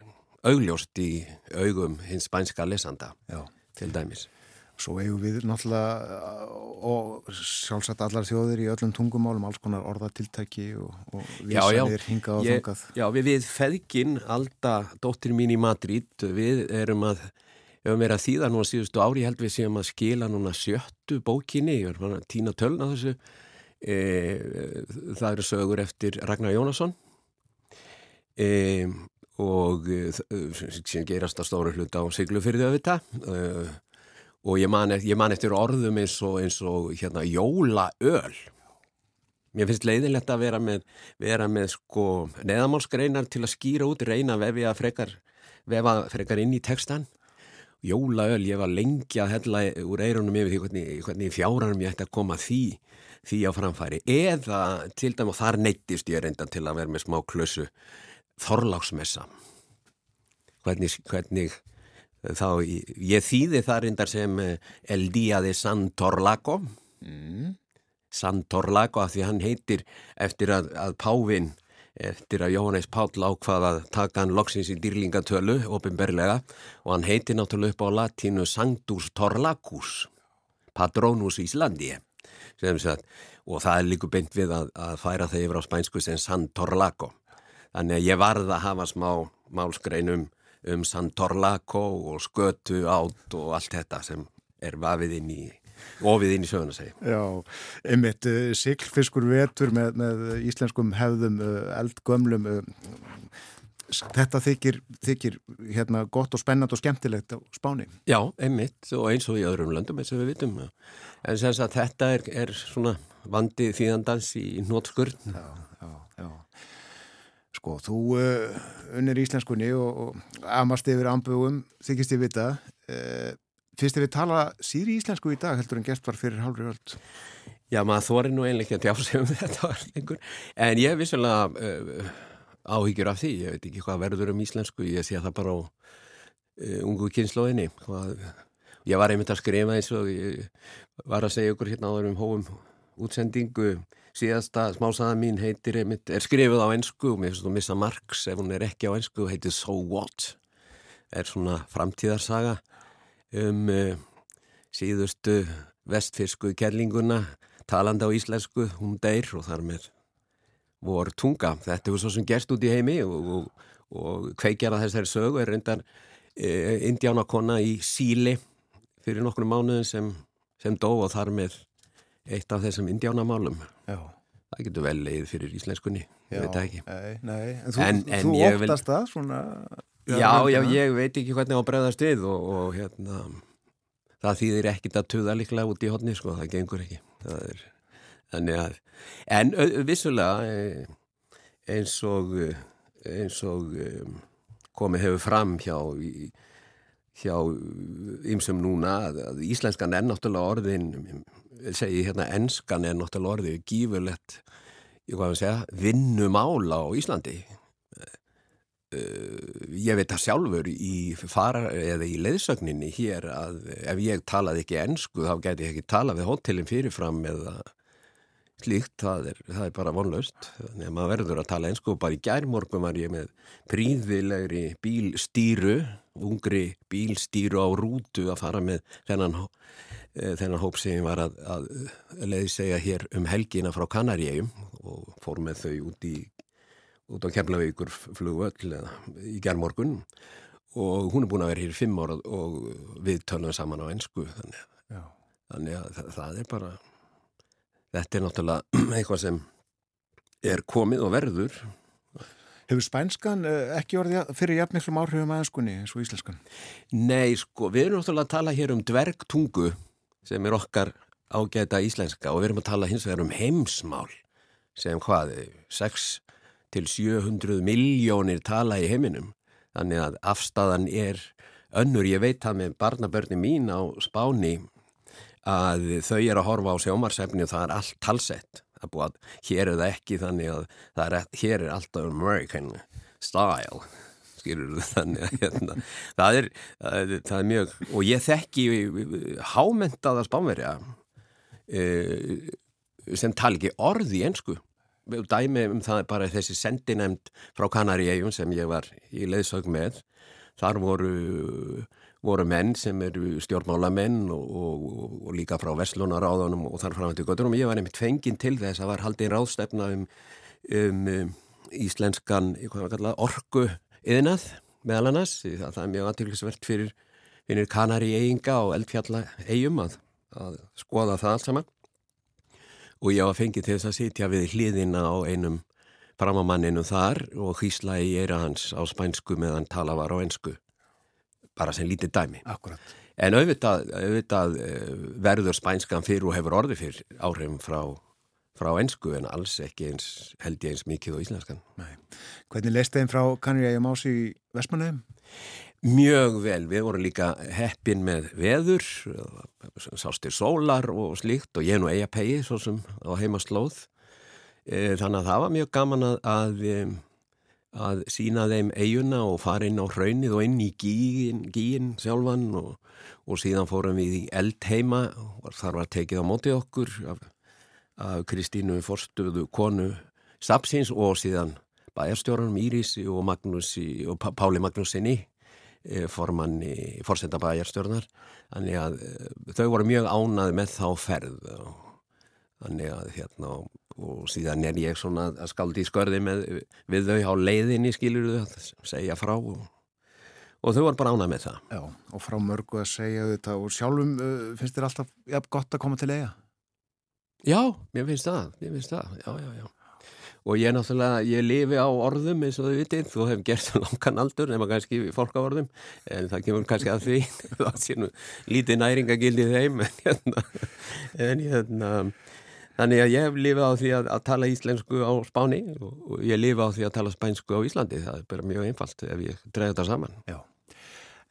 Speaker 3: augljóst í augum hins spænska lesanda Já. til dæmis.
Speaker 1: Svo eigum við náttúrulega og sjálfsagt allar þjóðir í öllum tungumálum, alls konar orðatiltæki og, og vísanir hingað og þungað.
Speaker 3: Já, við, við feðgin, Alda, dóttir mín í Madrid, við erum að, við erum að þýða núna síðustu ári, held við séum að skila núna sjöttu bókinni, ég er að týna tölna þessu, E, það eru sögur eftir Ragnar Jónasson. E, og e, sem gerast að stóru hluta á Siglufyrði auðvitað. E, og ég man, ég man eftir orðum eins og, eins og hérna, jólaöl. Mér finnst leiðilegt að vera með, vera með sko, neðamálskreinar til að skýra út reyna vefi að frekar, vefa frekar inn í textan jólaöl, ég var lengi að hella úr eirunum yfir því hvernig, hvernig fjáranum ég ætti að koma því því á framfæri. Eða til dæmi og þar neittist ég reyndan til að vera með smá klösu þorláksmessa. Hvernig, hvernig þá ég þýði það reyndar sem eh, El Día de San Torlaco. Mm. San Torlaco af því hann heitir eftir að, að Pávin eftir að Jóhannes Páll ákvað að taka hann loksins í dýrlingatölu ofinberlega og hann heitir náttúrulega upp á latínu Sanctus Torlacus Patronus Íslandi Sagt, og það er líka beint við að, að færa það yfir á spænsku sem San Torlaco. Þannig að ég varða að hafa smá málskrein um, San Torlaco og skötu átt og allt þetta sem er vafið inn í ofið inn í söguna segi.
Speaker 1: Já, einmitt uh, siglfiskur vetur með, með íslenskum hefðum uh, eldgömlum uh, þetta þykir, þykir hérna, gott og spennand og skemmtilegt á spáni.
Speaker 3: Já, einmitt og eins og í öðrum löndum eins og við vitum. En sem sagt þetta er, er svona vandi þýðandans í nótskurð.
Speaker 1: Já, já, já. Sko, þú uh, unnir íslenskunni og, og amast yfir ambugum, þykist ég vita. Uh, Fyrst ef við tala síri íslensku í dag heldur en gert var fyrir hálfri völd?
Speaker 3: Já, maður þorir nú einlega ekki að tjá sig um þetta lengur, en ég er vissulega uh, áhyggjur af því, ég veit ekki hvað verður um íslensku, ég sé það bara á uh, ungu kynnslóðinni, ég var einmitt að skrifa eins og ég var að segja ykkur hérna áður um hóum útsendingu, síðasta smásaða mín heitir einmitt, er skrifið á ennsku og mér finnst þú missa margs ef hún er ekki á ennsku, heitir So What, er svona framtíðarsaga um uh, síðustu vestfisku kellinguna talandi á íslensku, hún deyr og þar með vor tunga. Þetta er svo sem gerst út í heimi og, og, og kveikjara þessari sögu er reyndar e, indjánakonna í Síli fyrir nokkru mánuðin sem, sem dó og þar með eitt af þessum indjánamálum.
Speaker 1: Já.
Speaker 3: Það getur vel leið fyrir íslenskunni, ég veit það ekki.
Speaker 1: Nei, nei, en þú,
Speaker 3: En- en
Speaker 1: þú
Speaker 3: vil-
Speaker 1: óttast það svona...
Speaker 3: Já, já, ég veit ekki hvernig á bregðast við og, og hérna, það þýðir ekkit að tuða líklega út í hodni, sko, það gengur ekki. Það er, að, en vissulega eh, eins og, eh, eins og um, komið hefur fram hjá, hjá ymsum núna að, að íslenskan er náttúrulega orðin, segi hérna, enskan er náttúrulega orðið gífurlegt, ég hvað að segja, vinnumála á Íslandi. Uh, ég veit það sjálfur í fara eða í leiðsögninni hér að ef ég talaði ekki ensku þá gæti ég ekki tala við hótelin fyrirfram eða slíkt, það er, það er bara vonlaust. Þannig að maður verður að tala ensku og bara í gærmorgum var ég með príðilegri bílstýru ungri bílstýru á rútu að fara með þennan eh, þennan hóp sem var að, að leiði segja hér um helgina frá Kanaríum og fór með þau út í út á Keflavíkur flugvöll í gerðmorgun og hún er búin að vera hér fimm ára og við tölum saman á ennsku þannig, þannig að það, það er bara þetta er náttúrulega eitthvað sem er komið og verður.
Speaker 1: Hefur spænskan eh, ekki orðið fyrir jafnmiklum áhrifum að ennskunni eins og íslenskan?
Speaker 3: Nei, sko, við erum náttúrulega að tala hér um dvergtungu sem er okkar ágæta íslenska og við erum að tala hins vegar um heimsmál sem hvað, 6 til 700 miljónir tala í heiminum. Þannig að afstæðan er önnur, ég veit það með barnabörni mín á Spáni að þau eru að horfa á sjómarsefni og það er allt talsett. Er búið að hér er það ekki þannig að er, hér er alltaf American style skilur þannig að hérna, það, er, það, er, það er mjög og ég þekki hámentaða spánverja e, sem tala ekki orð í ensku. Dæmi um það er bara þessi sendinemnd frá Kanaríegjum sem ég var í leiðsög með þar voru, voru menn sem eru stjórnmálamenn og, og, og líka frá Veslunaráðunum og þar fram til göttunum ég var einmitt fenginn til þess að var haldið ráðstefna um, um, um íslenskan kalla, yðnað meðal annars það, það er mjög aðtýrlisvert fyrir, fyrir Kanari eiginga og eldfjalla eigum að, að skoða það allt saman. Og ég var fengið til þess að sitja við hliðina á einum framamanninu þar og hýsla í eira hans á spænsku meðan tala var á ensku. Bara sem lítið dæmi.
Speaker 1: Akkurat.
Speaker 3: en auðvitað, auðvitað eh, verður spænskan fyrir og hefur orðið fyrir áhrifum frá, frá ensku en alls ekki eins held ég eins mikið á íslenskan
Speaker 1: Nei. Hvernig leist þeim frá Kanriægjum ási í Vestmanneðum?
Speaker 3: Mjög vel, við vorum líka heppin með veður, sástir sólar og slíkt og ég nú eiga pegi svo sem á heimaslóð. E, þannig að það var mjög gaman að, að, að sína þeim eiguna og fara inn á hraunið og inn í gíin, gíin sjálfan og, og síðan fórum við í eldheima og þar var tekið á móti okkur af, af Kristínu Forstuðu konu Sapsins og síðan bæjarstjóranum Írisi og, Magnúsi, og Páli Magnúsinni formanni fórsenda bæjarstjórnar. Þannig að þau voru mjög ánað með þá ferð. Þannig að hérna og síðan er ég svona að skaldi í skörði með, við þau á leiðinni skilur þau að segja frá og, og þau voru bara ánað með það.
Speaker 1: Já, og frá mörgu að segja þetta og sjálfum uh, finnst þér alltaf ja, gott að koma til eiga?
Speaker 3: Já, mér finnst það, mér finnst það, já, já, já. Og ég náttúrulega, ég lifi á orðum eins og þau vitið, þú hef gert langan aldur nema kannski fólk á orðum en það kemur kannski að því það sé nú lítið næringagildi þeim en hérna, en hérna þannig að ég hef lifið á því að, að tala íslensku á Spáni og, ég lifi á því að tala spænsku á Íslandi. Það er bara mjög einfalt ef ég dreyði þetta saman.
Speaker 1: Já,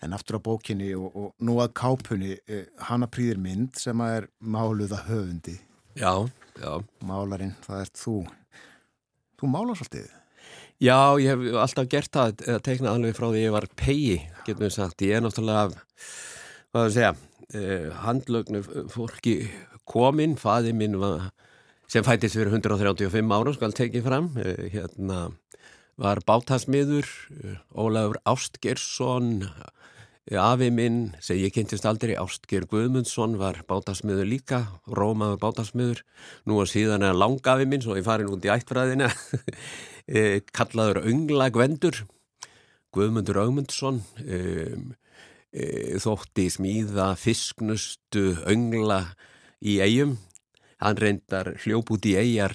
Speaker 1: en aftur á bókinni og, og nú að kápunni, eh, hana prýðir mynd sem að er máluða höfundi
Speaker 3: Já, já.
Speaker 1: Málarinn, það ert þú. Þú málar svolítið.
Speaker 3: Já, ég hef alltaf gert það að teikna alveg frá því ég var pegi, getum við sagt. Ég er náttúrulega, hvað það segja, eh, handlögnu fólki kominn, faði minn var, sem fættist fyrir 135 ára, skal tekið fram, eh, hérna var bátasmiður, eh, Ólafur Ástgersson, Afi minn, sem ég kynntist aldrei, Ástger Guðmundsson var bátasmiður líka, Rómaður bátasmiður, nú og síðan er langafi minn, svo ég farin út í ættfræðina, kallaður Öngla Gvendur, Guðmundur Ögmundsson, um, e, þótti smíða fisknustu Öngla í eigum, hann reyndar hljóp út í eigjar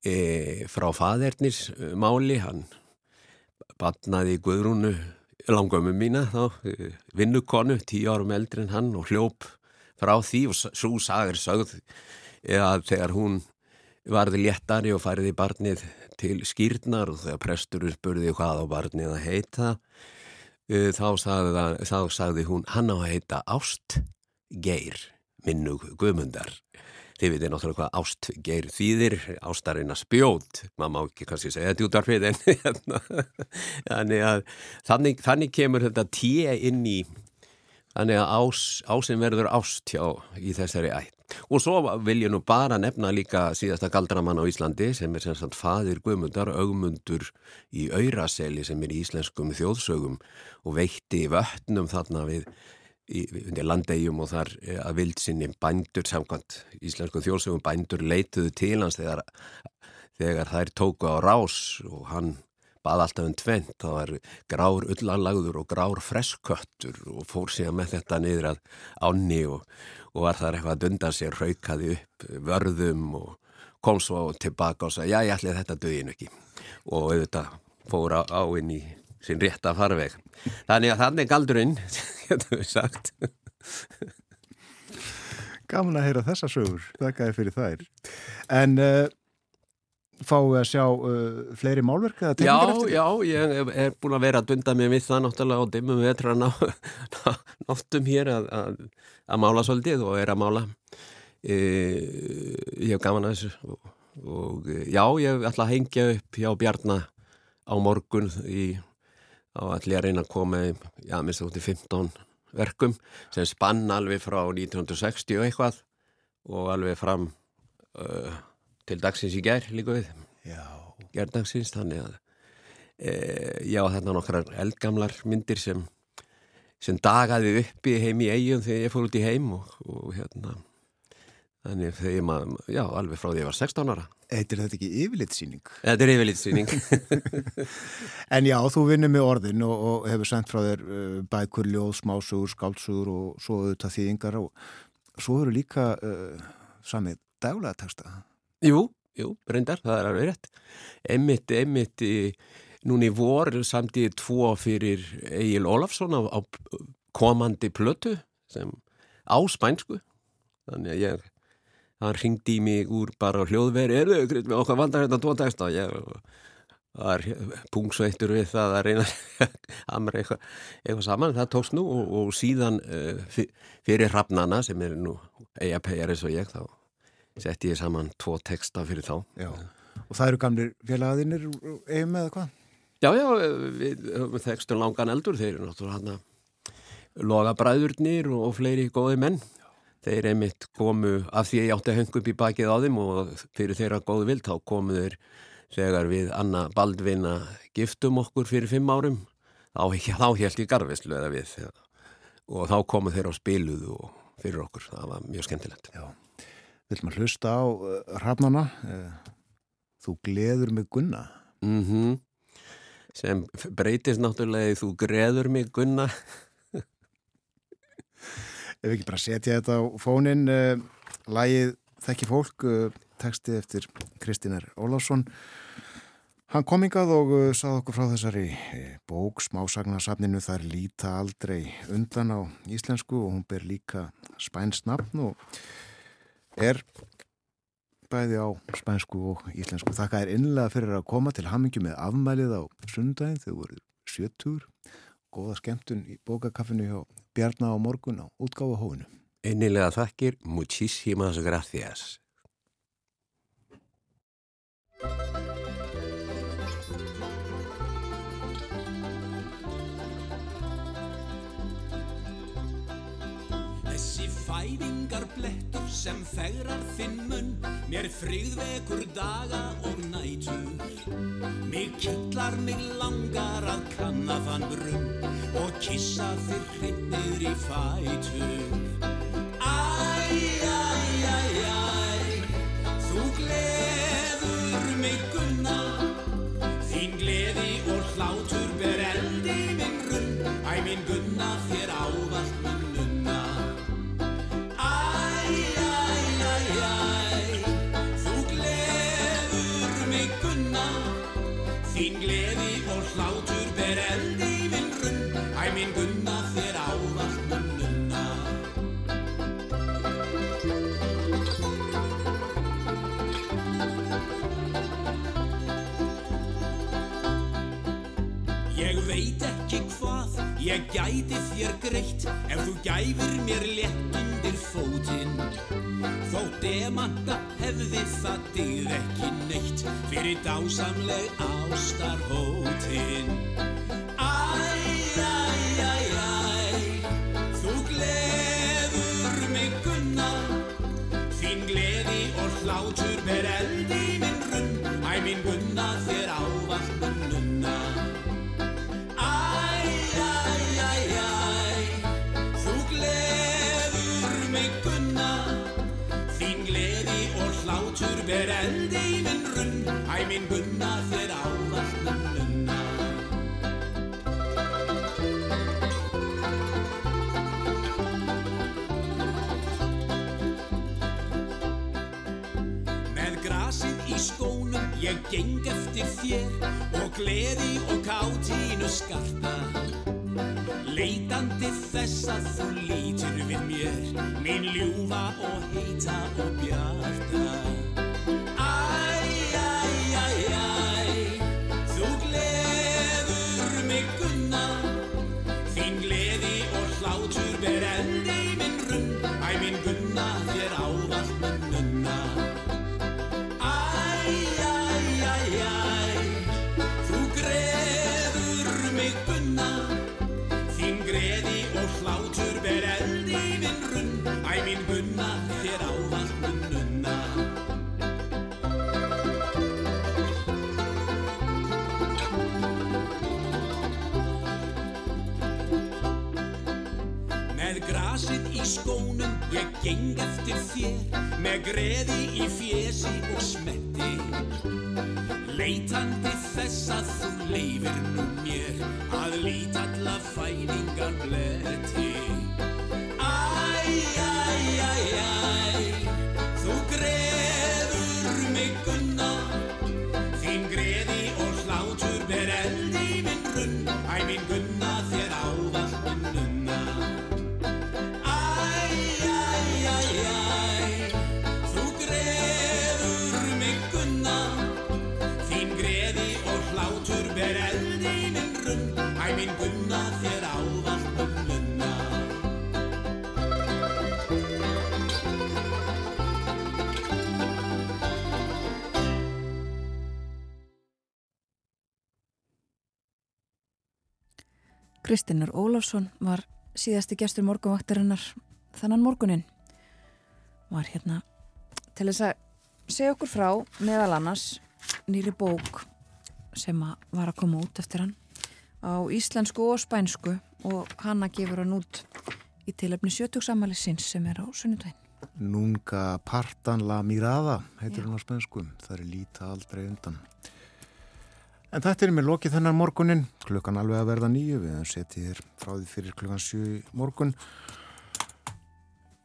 Speaker 3: e, frá faðernis máli, hann batnaði Guðrúnu langömmu mína þá, eh, vinnukonu, tíu árum eldri en hann og hljóp frá því og svo sagir sögð að þegar hún varði léttari og færiði barnið til skýrnar og þegar presturur spurði hvað á barnið að heita eh, þá sagði, þá sagði hún hann á að heita Ást Geir minnu guðmundar Þið veitir náttúrulega hvað ástgeir þýðir, ástarina spjót, maður má ekki kannski segja þetta út af hrið en hérna, þannig að þannig, þannig kemur þetta tíu inn í, þannig að ás, ásin verður ást hjá í þessari ætt. Og svo vil ég nú bara nefna líka síðasta galdramann á Íslandi sem er sem sagt fadir Guðmundar, augmundur í Auraseli sem er í íslenskum þjóðsögum og veitti vötnum þarna við í landegjum og þar eh, að vildsinni bændur samkvæmt íslensku þjóðsögum bændur leituðu til hans þegar, þegar þær tóku á rás og hann bað alltaf um tvent, það var grár ullalagður og grár fresköttur og fór síðan með þetta niður að áni og, og var þar eitthvað að dunda sér, raukaði upp vörðum og kom svo tilbaka og sagði já ég ætli þetta dögin ekki. Og auðvitað fór á, á inn í sín rétta farveg. Þannig að þannig galdurinn, getur við sagt.
Speaker 1: Gaman að heyra þessa sögur, þakkaði fyrir þær. En uh, fáu að sjá uh, fleiri málverk eða
Speaker 3: tekningar eftir? Já, já, ég er búin að vera að dunda mér við það náttúrulega og dimmum við að ná, náttum hér að, að, að mála svolítið og er að mála. E, ég hef gaman að þessu og, og já, ég ætla að hengja upp hjá Bjarnar á morgun í þá ætlum ég að reyna að koma í, já, minnst í 15 verkum sem spann alveg frá 1960 og eitthvað og alveg fram uh, til dagsins í gerð líka við. Gerðdagsins, þannig að e, já, þetta er nokkrar eldgamlar myndir sem sem dagaði upp í heim í eigum þegar ég fór út í heim og, og hérna Þannig þegar maður, já, alveg frá því að ég var 16 ára.
Speaker 1: Eittir þetta ekki yfirlitsýning?
Speaker 3: Þetta er yfirlitsýning.
Speaker 1: en já, þú vinnur með orðin og, og hefur sendt frá þér uh, bækur, ljóð, smásugur, skálsugur og svo auðvitað þýðingar og svo eru líka uh, samið daglega texta.
Speaker 3: Jú, jú, reyndar, það er alveg rétt. Emmitt, emmitt, núni vor samtíði tvo fyrir Egil Ólafsson á, á komandi plötu sem á spænsku. Þannig að ég hann ringdi í mig úr bara hljóðveri erðu, með okkar vandar hérna tvo texta ég var pungsveittur við það að reyna að eitthvað, eitthvað saman, það tókst nú og, og síðan uh, fyrir hrafnana sem er nú eigapæjar eins og ég þá setti ég saman tvo texta fyrir þá
Speaker 1: Já. og það eru gamlir félagaðinir eigum eða hvað?
Speaker 3: Já, já, við höfum þextum langan eldur þeir eru náttúrulega hann að loga bræðurnir og, og fleiri góði menn þeir einmitt komu af því að ég átti að höngu upp í bakið á þeim og fyrir þeirra góðu vilt þá komu þeir þegar við Anna Baldvina giftum okkur fyrir fimm árum. Þá, þá held ég garfislu eða við og þá komu þeir á spiluð og fyrir okkur, það var mjög skemmtilegt.
Speaker 1: Já, vil maður hlusta á uh, rafnana uh, Þú gleður mig gunna.
Speaker 3: Mm -hmm. sem breytist náttúrulega þú greður mig gunna
Speaker 1: Ef ekki bara setja þetta á fónin, uh, lægið Þekki fólk, uh, texti eftir Kristínar Ólásson. Hann kom yngað og uh, sað okkur frá þessari bók, smásagnasafninu, það er líta aldrei undan á íslensku og hún ber líka spænst nafn og er bæði á spænsku og íslensku. Þakka er innlega fyrir að koma til hamingi með afmælið á sundaginn, þau voru sjötur Góða skemmtun í bókakaffinu hjá Bjarná og Morgun á útgáfa hóinu.
Speaker 3: Einnilega þakkir, muchísimas gracias.
Speaker 6: fighting sem fegrar þinn munn Mér frigðvekur daga og nætur. Mig kittlar, mig langar að kanna þann brunn Og kissa þér hrynnir í fætur. Æ, æ, æ, æ Þú gleður ég gæti þér greitt ef þú gæfir mér létt undir fótinn. Þó demanta hefði það dyð ekki neitt fyrir dásamleg ástar Minn gunna ávallt mun nunna Með grasið í skónum ég geng eftir þér og gleði og kátínu skarta. Leitandi þess að þú lítur við mér mín ljúfa og heita og bjarta þér Með greði í fjesi og smetti. Leitandi
Speaker 2: Kristinur Ólafsson var síðasti gestur morgunvaktarinnar þannan morgunin var hérna til þess að segja okkur frá meðal annars nýri bók sem að var að koma út eftir hann á íslensku og spænsku og hanna gefur hann út í tilöfni sjötugsamæli sinns sem er á sunnudaginn.
Speaker 1: Nunga partan la mirada heitir
Speaker 2: Já.
Speaker 1: hún á spenskum. Það er líta aldrei undan. En þetta er með lokið þennan morgunin. Klukkan alveg að verða nýju. Við setið hér frá því fyrir klukkan sjö í morgun.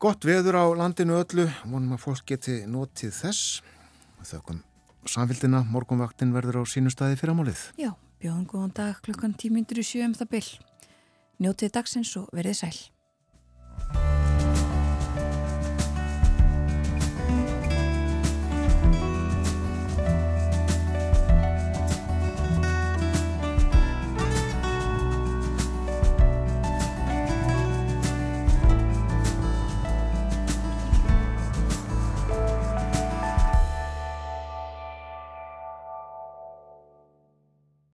Speaker 1: Gott veður á landinu öllu. Vonum að fólk geti notið þess. Þökkum samfélgina. Morgunvaktin verður á sínu staði fyrramálið.
Speaker 2: Já, bjóðum góðan dag klukkan tímyndur í sjö um það byll. Njótið dagsins og verið sæl.